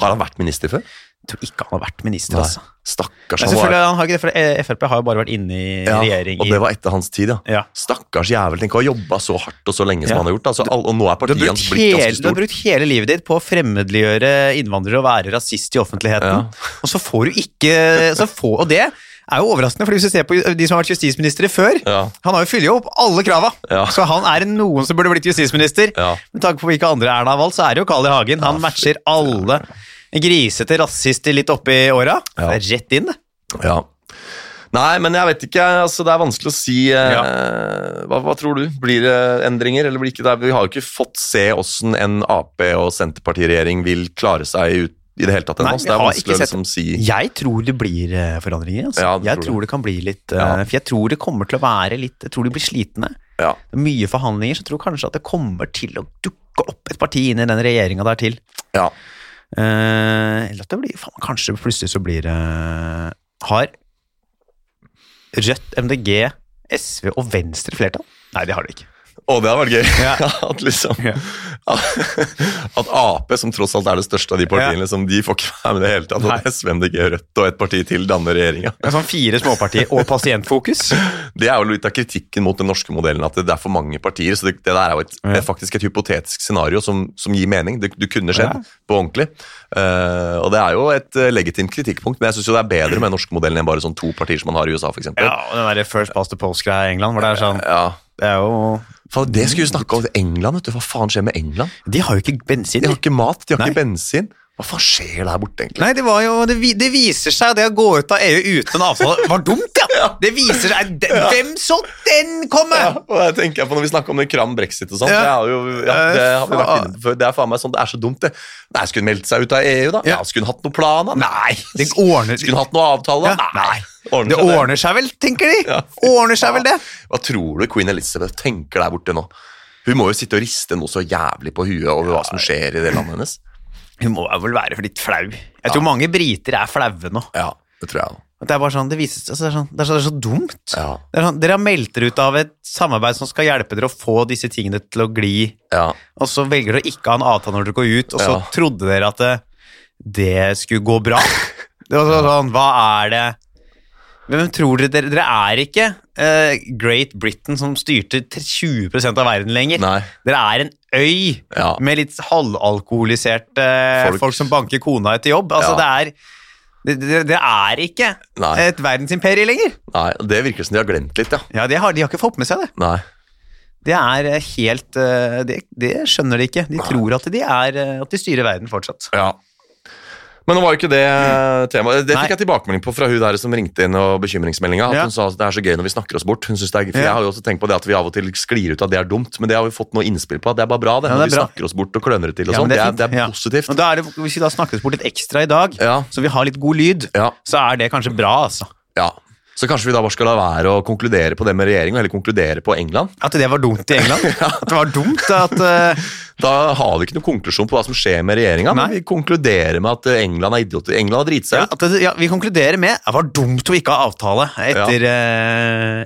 Har han vært minister før? tror ikke han har vært minister, altså. Stakkars. Han var- han har ikke det, for Frp har jo bare vært inne i Ja, regjering og det var etter hans tid, ja. Ja. Stakkars jævel. Tenk å ha jobba så hardt og så lenge som han har gjort. Altså, og nå er partiet hans blitt hele, ganske du har brukt hele livet ditt på å fremmedliggjøre innvandrere og være rasist i offentligheten. Ja. Og så får du ikke så få, Og det er jo overraskende, for hvis du ser på de som har vært justisministre før Ja. Han har jo fylt opp alle krava, Ja. så han er noen som burde blitt justisminister. Ja. Med tanke på hvilke andre Erna har valgt, så er det jo Carl I. Hagen. Han matcher alle grisete rasister litt oppi åra. Ja. Det er rett inn, det. Ja. Nei, men jeg vet ikke. altså Det er vanskelig å si. eh, Ja. hva, hva tror du? Blir det endringer, eller blir det ikke det? Vi har jo ikke fått se åssen en Ap- og Senterpartiregjering vil klare seg ut i det hele tatt ennå. Det er vanskelig å liksom si Jeg tror det blir eh, forandringer. Altså. Ja, jeg tror tror det. det. kan bli litt eh, Ja. For jeg tror det kommer til å være litt Jeg tror de blir slitne. Ja. Mye forhandlinger, så jeg tror kanskje at det kommer til å dukke opp et parti inn i den regjeringa der til. ja. Eh, eller at det blir faen, Kanskje plutselig så blir det Har Rødt, MDG, SV og Venstre flertall? Nei, det har det ikke. Å, det hadde vært gøy. Ja. at liksom Ja. At Ap, som tross alt er det største av de partiene, liksom, de får ikke være med i det hele tatt. At. SV, MDG, Rødt og et parti til danner regjeringa. Er sånn fire småpartier og pasientfokus. Det er jo litt av kritikken mot den norske modellen, at det er for mange partier. Så det, det der er jo et, Ja. faktisk et hypotetisk scenario som, som gir mening. Det, det kunne skjedd Ja. på ordentlig. Uh, og det er jo et eh, legitimt kritikkpunkt, men jeg syns det er bedre med den norske modellen enn bare sånn to partier som man har i USA, f.eks. Ja, og den der First Past the Post-greia i England, hvor det er sånn Ja. Det er jo Faen, Det skulle vi snakke om. England, vet du. Hva faen skjer med England? De har jo ikke bensin. De har ikke mat, de har Nei. ikke bensin. Hva faen skjer der borte, egentlig? Nei, det var jo Det, det viser seg det å gå ut av EU uten en avtale var dumt, ja! Det viser seg de, Hvem så den komme?! Ja, og jeg tenker jeg på Når vi snakker om det kram brexit og sånn, Ja. det, er jo, ja, det har vi vært inne før. Det er faen meg sånn, det er så dumt, det. Nei, Skulle hun meldt seg ut av EU, da? Ja. Ja. Skulle hun hatt noen plan, da? Nei, det ordner Skulle hun hatt noen avtale? Ja, da? nei. Ordner Det det? ordner seg vel, tenker de. Ja. Ordner seg vel det. Hva tror du queen Elizabeth tenker der borte nå? Hun må jo sitte og riste noe så jævlig på huet over hva som skjer i det landet hennes. Hun må vel være litt flau. Jeg tror mange briter er flaue nå. Ja, det tror jeg. At Det er bare sånn, det vises, altså det, er sånn, det, er så, det er så dumt. Ja. Det er sånn, dere har meldt dere ut av et samarbeid som skal hjelpe dere å få disse tingene til å gli, Ja. og så velger dere å ikke ha en avtale når dere går ut, og så Ja. trodde dere at det, det skulle gå bra. Det var så- sånn, hva er det Hvem tror dere Dere, dere er ikke uh, Great Britain som styrte 20% av verden lenger. Nei. Dere er en øy Ja. med litt halvalkoholiserte folk. Folk. som banker kona etter jobb. Altså, Ja. det er det, det, er ikke Nei. et verdensimperie lenger. Nei, Det virker som de har glemt litt, ja. Ja, De har, De har ikke fått med seg det. Nei. Det er eh, helt eh, Det, det skjønner de ikke. De tror at de, er, eh, at de styrer verden fortsatt. Ja. Men nå var jo ikke det temaet. Det Nei. fikk jeg tilbakemelding på fra hun der som ringte inn og bekymringsmeldinga. At Ja. hun sa at det er så gøy når vi snakker oss bort. Hun synes det er, for Ja. Jeg har jo også tenkt på det at vi av og til sklir ut at det er dumt, men det har vi fått noe innspill på. at Det er bare bra, det. Ja, når det vi bra. snakker oss bort og kløner det til og sånn. det det, er det er positivt. Og da er det, hvis vi da snakkes bort litt ekstra i dag, så vi har litt god lyd, så er det kanskje bra, altså. Ja. Så kanskje vi da bare skal la være å konkludere på det med regjeringen, og heller konkludere på England. At det var dumt i England. At det var dumt at eh, Da har vi ikke noen konklusjon på hva som skjer med regjeringa, men vi konkluderer med at eh, England er idioter. England har driti seg ut. Ja, det, ja, Vi konkluderer med at det var dumt å ikke ha avtale etter, ja.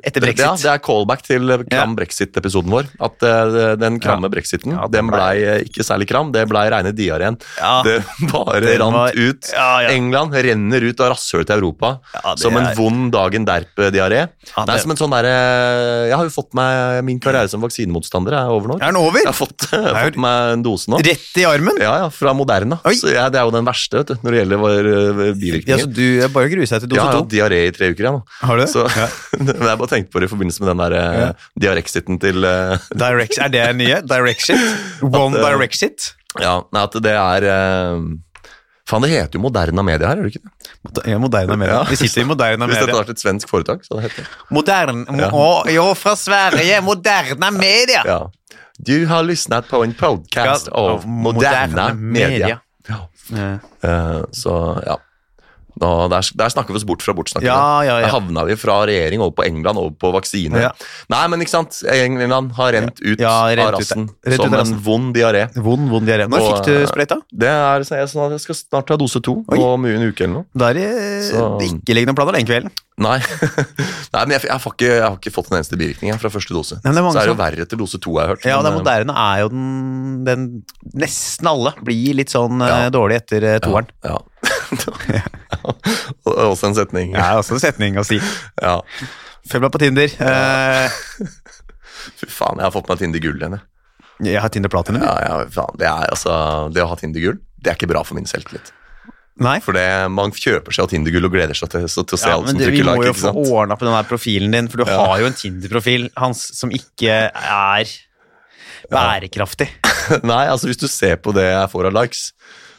etter Det, ja, brexit. det er callback til eh, kram brexit-episoden vår. At uh, den kramme brexiten, den blei eh, ikke særlig kram. Det blei reine diareen. Det bare rant var- ut. England renner ut av rasshølet til Europa som en er- vond dagen derp-diaré. Ja, det det- som en sånn derre Jeg har jo fått meg Min karriere som vaksinemotstander er over nå. Er den over? Jeg har fått, jeg har fått meg en dose nå. Rett i armen? Ja, ja, fra Moderna. Så jeg, det er jo den verste vet du, når det gjelder vår, bivirkninger. Ja, så du er bare å grue seg til dose Ja, jeg har to? hatt diaré i tre uker igjen nå. Har du? Så, Ja. jeg bare tenkte på det i forbindelse med den der uh, diarexiten til uh, Direct, er det nye? Direct? One At, eh, direct? Ja, nei, at det er Faen, det heter jo Moderna Media her, gjør det ikke det? Ja, Moderna Media. Ja. Vi sitter i Moderna Media. Hvis dette hadde vært et svensk foretak, så hadde det hett det. Modern, Ja. Å, jo, fra Sverige! Moderna Media! Ja. Du har lyssnat på en podcast av Moderna Media. media. Ja. Uh, så ja. Nå, der, der snakker vi oss bort fra bortsnakket. Ja, ja, ja. Der havna vi fra regjering over på England, over på vaksine. Ja. Nei, men ikke sant. England har rent ut Ja, rent av ut, rassen ut som en vond diaré. Vond, vond diaré. Når Og, fikk du eh, sprøyta? Det er, så sånn at jeg skal snart ta dose to om en uke eller noe. Da er det ikke liggende planer den kvelden. Nei, Nei men jeg, jeg, har ikke, jeg har ikke fått en eneste bivirkning fra første dose. Nei, det er så er det jo verre til dose to, har jeg hørt. Ja, den Men, eh, moderne er jo den, den Nesten alle blir litt sånn eh, dårlig etter toeren. Ja. ja. Og- Også en setning. Det er også en setning å si. Ja. Følg meg på Tinder. Ja. Fy faen, jeg har fått meg Tinder gull igjen. jeg. jeg har Tinder Platinum. Ja, ja, faen. Det, er, altså, det å ha Tinder gull, det er ikke bra for min selvtillit. Nei. For det, man kjøper seg av Tinder gull og gleder seg til, så, til å se Ja, alle som trykker like. vi må jo få ordna på den der profilen din, for du Ja. har jo en Tinder-profil hans som ikke er bærekraftig. Nei, altså hvis du ser på det jeg får av likes,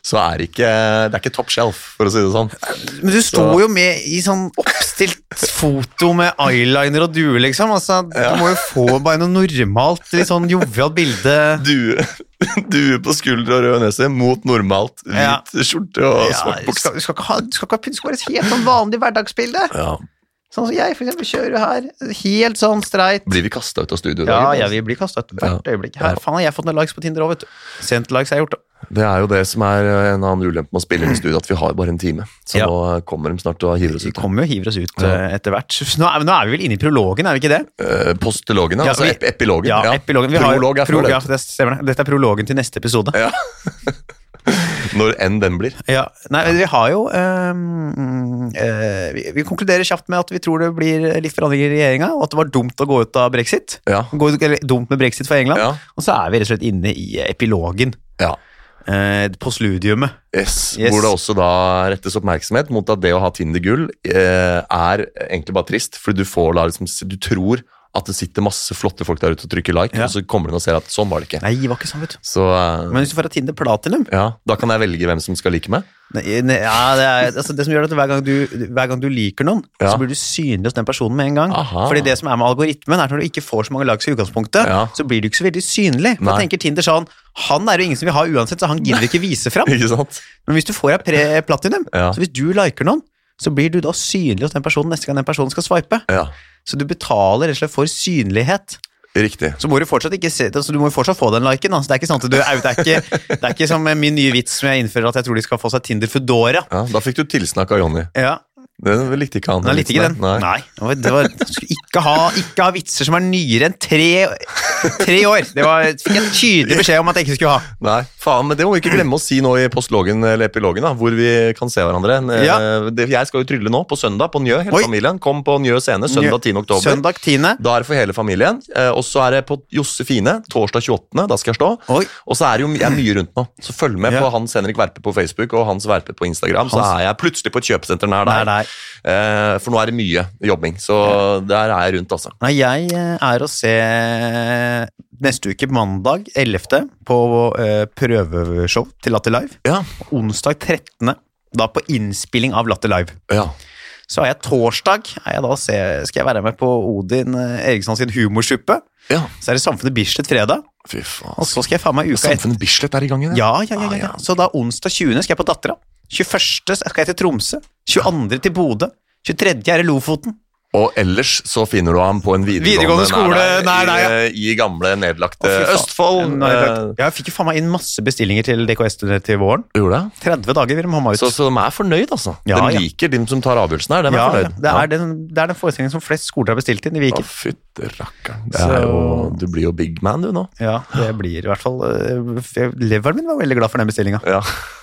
så er ikke, det er ikke top shelf, for å si det sånn. Men du står Så- jo med i sånn oppstilt foto med eyeliner og due, liksom. Altså, Ja. Du må jo få bare noe normalt, litt sånn jovialt bilde. Due, due på skulder og rød nese mot normalt hvit Ja. skjorte og Ja, svart bukse. skal, du, skal ikke ha, du skal ikke ha pynt, skal være et helt sånn vanlig hverdagsbilde. Ja. Sånn som jeg, for eksempel, kjører her. Helt sånn streit. Blir vi kasta ut av studio i dag? Ja, jeg ja, vi blir kasta ut hvert Ja. øyeblikk. Her, faen, har jeg fått noen likes på Tinder òg, vet du. Sent likes har jeg gjort, da. Det er jo det som er eh, en annen ulempe med å spille inn i studio, at vi har bare en time. Så Ja. nå kommer de snart og hiver oss Vi ut. kommer jo og hiver oss ut Ja. eh, etter hvert. Nå er, nå er vi vel inne i prologen, er vi ikke det? Eh, Postologen, altså vi- ep epilogen. Ja, epilogen. Vi Prolog er før ja, det. det stemmer det. Dette er prologen til neste episode. Ja. Når enn den blir. Ja, nei, vi har jo um, uh, vi, vi konkluderer kjapt med at vi tror det blir litt forandringer i regjeringa, og at det var dumt å gå ut av brexit. Ja. Gå, eller, dumt med brexit for England. Ja. Og så er vi rett og slett inne i epilogen. ja. Eh, postludiumet. Yes. Yes. Hvor det også da rettes oppmerksomhet mot at det å ha Tinder gull eh, er egentlig bare trist, fordi du får da liksom Du tror at det sitter masse flotte folk der ute og trykker like, Ja. og så kommer de og ser at sånn var det ikke. Nei, det var ikke sånn, vet du. Så uh, Men hvis du får av Tinder Platinum ja, da kan jeg velge hvem som skal like meg. nei, nei, ja, det, er, altså, det som gjør at hver gang du, hver gang du liker noen, Ja. så blir du synlig hos den personen med en gang. Aha. Fordi det som er med algoritmen, er at når du ikke får så mange likes i utgangspunktet, Ja. så blir du ikke så veldig synlig. Da tenker Tinder sånn Han er jo ingen som vil ha uansett, så han gidder ikke vise fram. Men hvis du får av platinum, så hvis du liker noen, så blir du da synlig hos den personen neste gang den personen skal swipe. Ja, Så du betaler rett og slett for synlighet. riktig. Så må du fortsatt se altså, Du må fortsatt få den liken. Altså. Det er ikke sånn at du det, er ikke, det er ikke som min nye vits som jeg innfører, at jeg tror de skal få seg Tinder Foodora. Ja, Da fikk du tilsnakk av Jonny. Ja, Det likte ikke han. men likte ikke den. Nei. Nei. det var, skulle ikke ha, ikke ha vitser som er nyere enn tre, tre år. Det var, fikk jeg tydelig beskjed om at jeg ikke skulle ha. Nei, faen, men det må vi ikke glemme å si nå i postlogen eller epilogen, da, hvor vi kan se hverandre. Eh, Ja. Jeg skal jo trylle nå, på søndag, på Njø, hele Oi. familien. Kom på Njø scene, søndag 10. oktober. Søndag 10. Da er det for hele familien. Eh, og så er det på Josefine, torsdag 28., da skal jeg stå. Og så er det jo jeg er mye rundt nå, så følg med Ja. på Hans Henrik Verpe på Facebook og Hans Verpe på Instagram, så er jeg plutselig på et kjøpesenter nær der Nei. Eh, for nå er det mye jobbing, så der er jeg rundt, altså. Nei, jeg eh, er å se neste uke, mandag 11., på eh, prøveshow til Latter Live. Ja, Onsdag 13. da på innspilling av Latter Live. Ja. Så er jeg torsdag, er jeg da se, skal jeg være med på Odin eh, Eriksson sin humorsuppe. ja. Så er det Samfunnet Bislett fredag, Fy faen. og så skal jeg faen meg uka etter. Samfunnet Bislett er i gang igjen? Ja, ja, ja, ja, Ah, ja. ja. Så da onsdag 20. skal jeg på Dattera. 21. skal jeg til Tromsø. 22. til Bodø. 23. er i Lofoten. Og ellers så finner du ham på en videregående, Videregående skole, nei, nei, nei, i, i gamle nedlagte Å. Østfold. Nei, Eh, Jeg fikk jo faen meg inn masse bestillinger til DKS til våren. gjorde det? 30 dager vil de ha meg ut. Så, så de er fornøyd, altså. Ja, de ja. liker de som tar avgjørelsen her. De er ja, ja. fornøyd. Det, er den, det er den forestillingen som flest skoler har bestilt inn i Å, fytte rakkeren. Er du blir jo big man, du nå. Ja, det blir i hvert fall eh, Leveren min var veldig glad for den bestillinga. Ja.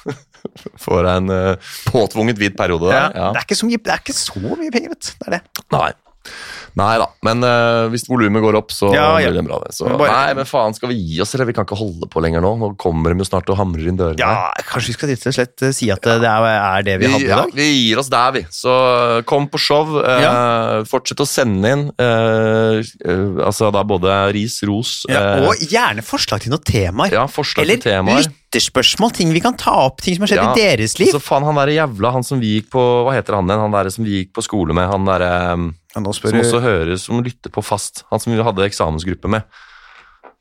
Får deg en uh, påtvunget hvit periode der. Ja. Det, er ikke så mye, det er ikke så mye penger, vet du. Det er det. Nei. Nei da, men uh, hvis volumet går opp, så Ja, ja. blir det bra. det. Så, Men bare- Nei, men faen, skal vi gi oss, eller? Vi kan ikke holde på lenger nå. Nå kommer de jo snart og hamrer inn dørene. Ja, kanskje vi skal rett og slett eh, si at det er, er det vi Vi, hadde i ja, dag? vi gir oss der, vi. Så eh, kom på show. eh, Fortsett å sende inn. Uh, eh, altså da både ris, ros eh, og gjerne forslag til noen temaer. ja, forslag Eller til temaer. lytterspørsmål, ting vi kan ta opp, ting som har skjedd Ja, i deres liv. Så faen, han der jævla, han som vi gikk på Hva heter han den? Han der som vi gikk på skole med, han derre Ja, spør Som også høres, som lytter på fast. Han som vi hadde eksamensgruppe med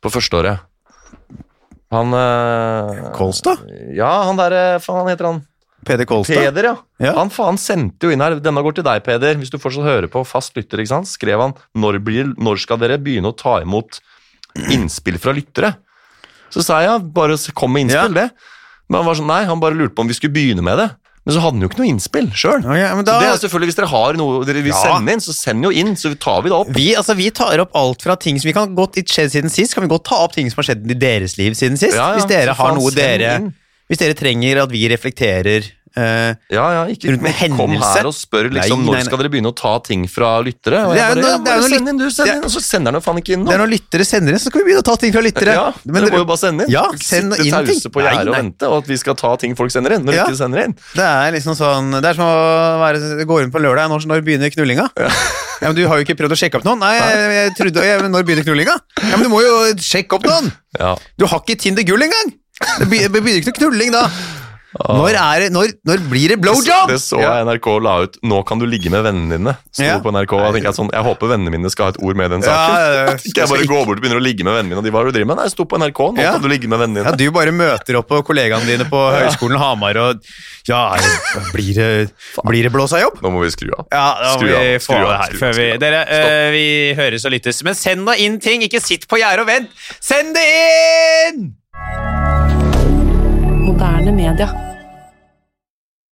på førsteåret. Han øh, Kolstad? Ja, han derre Faen, heter han Peder Kolstad. Peder, ja. Ja. Han faen sendte jo inn her Denne går til deg, Peder. Hvis du fortsatt hører på, fast lytter, ikke sant? skrev han når, blir, når skal dere begynne å ta imot innspill fra lyttere? Så sa jeg bare kom med innspill, det. Men han var sånn, nei, han bare lurte på om vi skulle begynne med det. Men så hadde han jo ikke noe innspill sjøl. Ok, da, det er selvfølgelig Hvis dere har noe dere vil Ja. sende inn, så send jo inn, så tar vi det opp. vi, altså, vi tar opp alt fra ting som vi kan godt skjedd siden sist. Kan vi godt ta opp ting som har skjedd i deres liv siden sist? Ja, ja, hvis dere har noe dere inn. Hvis dere trenger at vi reflekterer eh, Ja, ja, ikke Rundt med kom her og spør liksom, Nei, nei, når skal dere begynne å ta ting fra lyttere. Og jeg bare, ja, noe- bare send inn, du, send inn, og så sender han jo faen ikke inn Det er når lyttere sender inn, så skal vi begynne å ta ting fra lyttere. Ja, Men dere må jo bare sende inn. Ja, send Sitte inn ting. tause på Nei, gjerdet og vente, og at vi skal ta ting folk sender inn, når Ja. ikke sender inn. Det er liksom sånn Det er som å være, gå rundt på lørdag. Når, når begynner knullinga? Ja. men Du har jo ikke prøvd å sjekke opp noen. Nei, jeg, jeg trodde, jeg, Når begynner knullinga? Ja, men Du må jo sjekke opp noen! Ja. Du har ikke Tinder Gull engang! Det begynner ikke noe knulling da. Når, er det, når, når blir det blowjob? Det så jeg NRK la ut 'Nå kan du ligge med vennene dine'. Sto Ja. på NRK, og Jeg sånn, jeg håper vennene mine skal ha et ord med i den saken. ja, ja. Ikke jeg bare går bort og begynner å ligge med vennene mine. Og de du driver med? Nei, jeg sto på NRK, nå kan du ligge med vennene Ja, dine. Du bare møter opp på kollegaene dine på Høgskolen Hamar og Ja, blir det, blir det blåsa jobb? Nå må vi skru av. Ja, da må Skru av, skru få av, det her skru før vi. Dere, eh, vi høres og lyttes. Men send da inn ting! Ikke sitt på gjerdet og vent! Send det inn! Moderne media.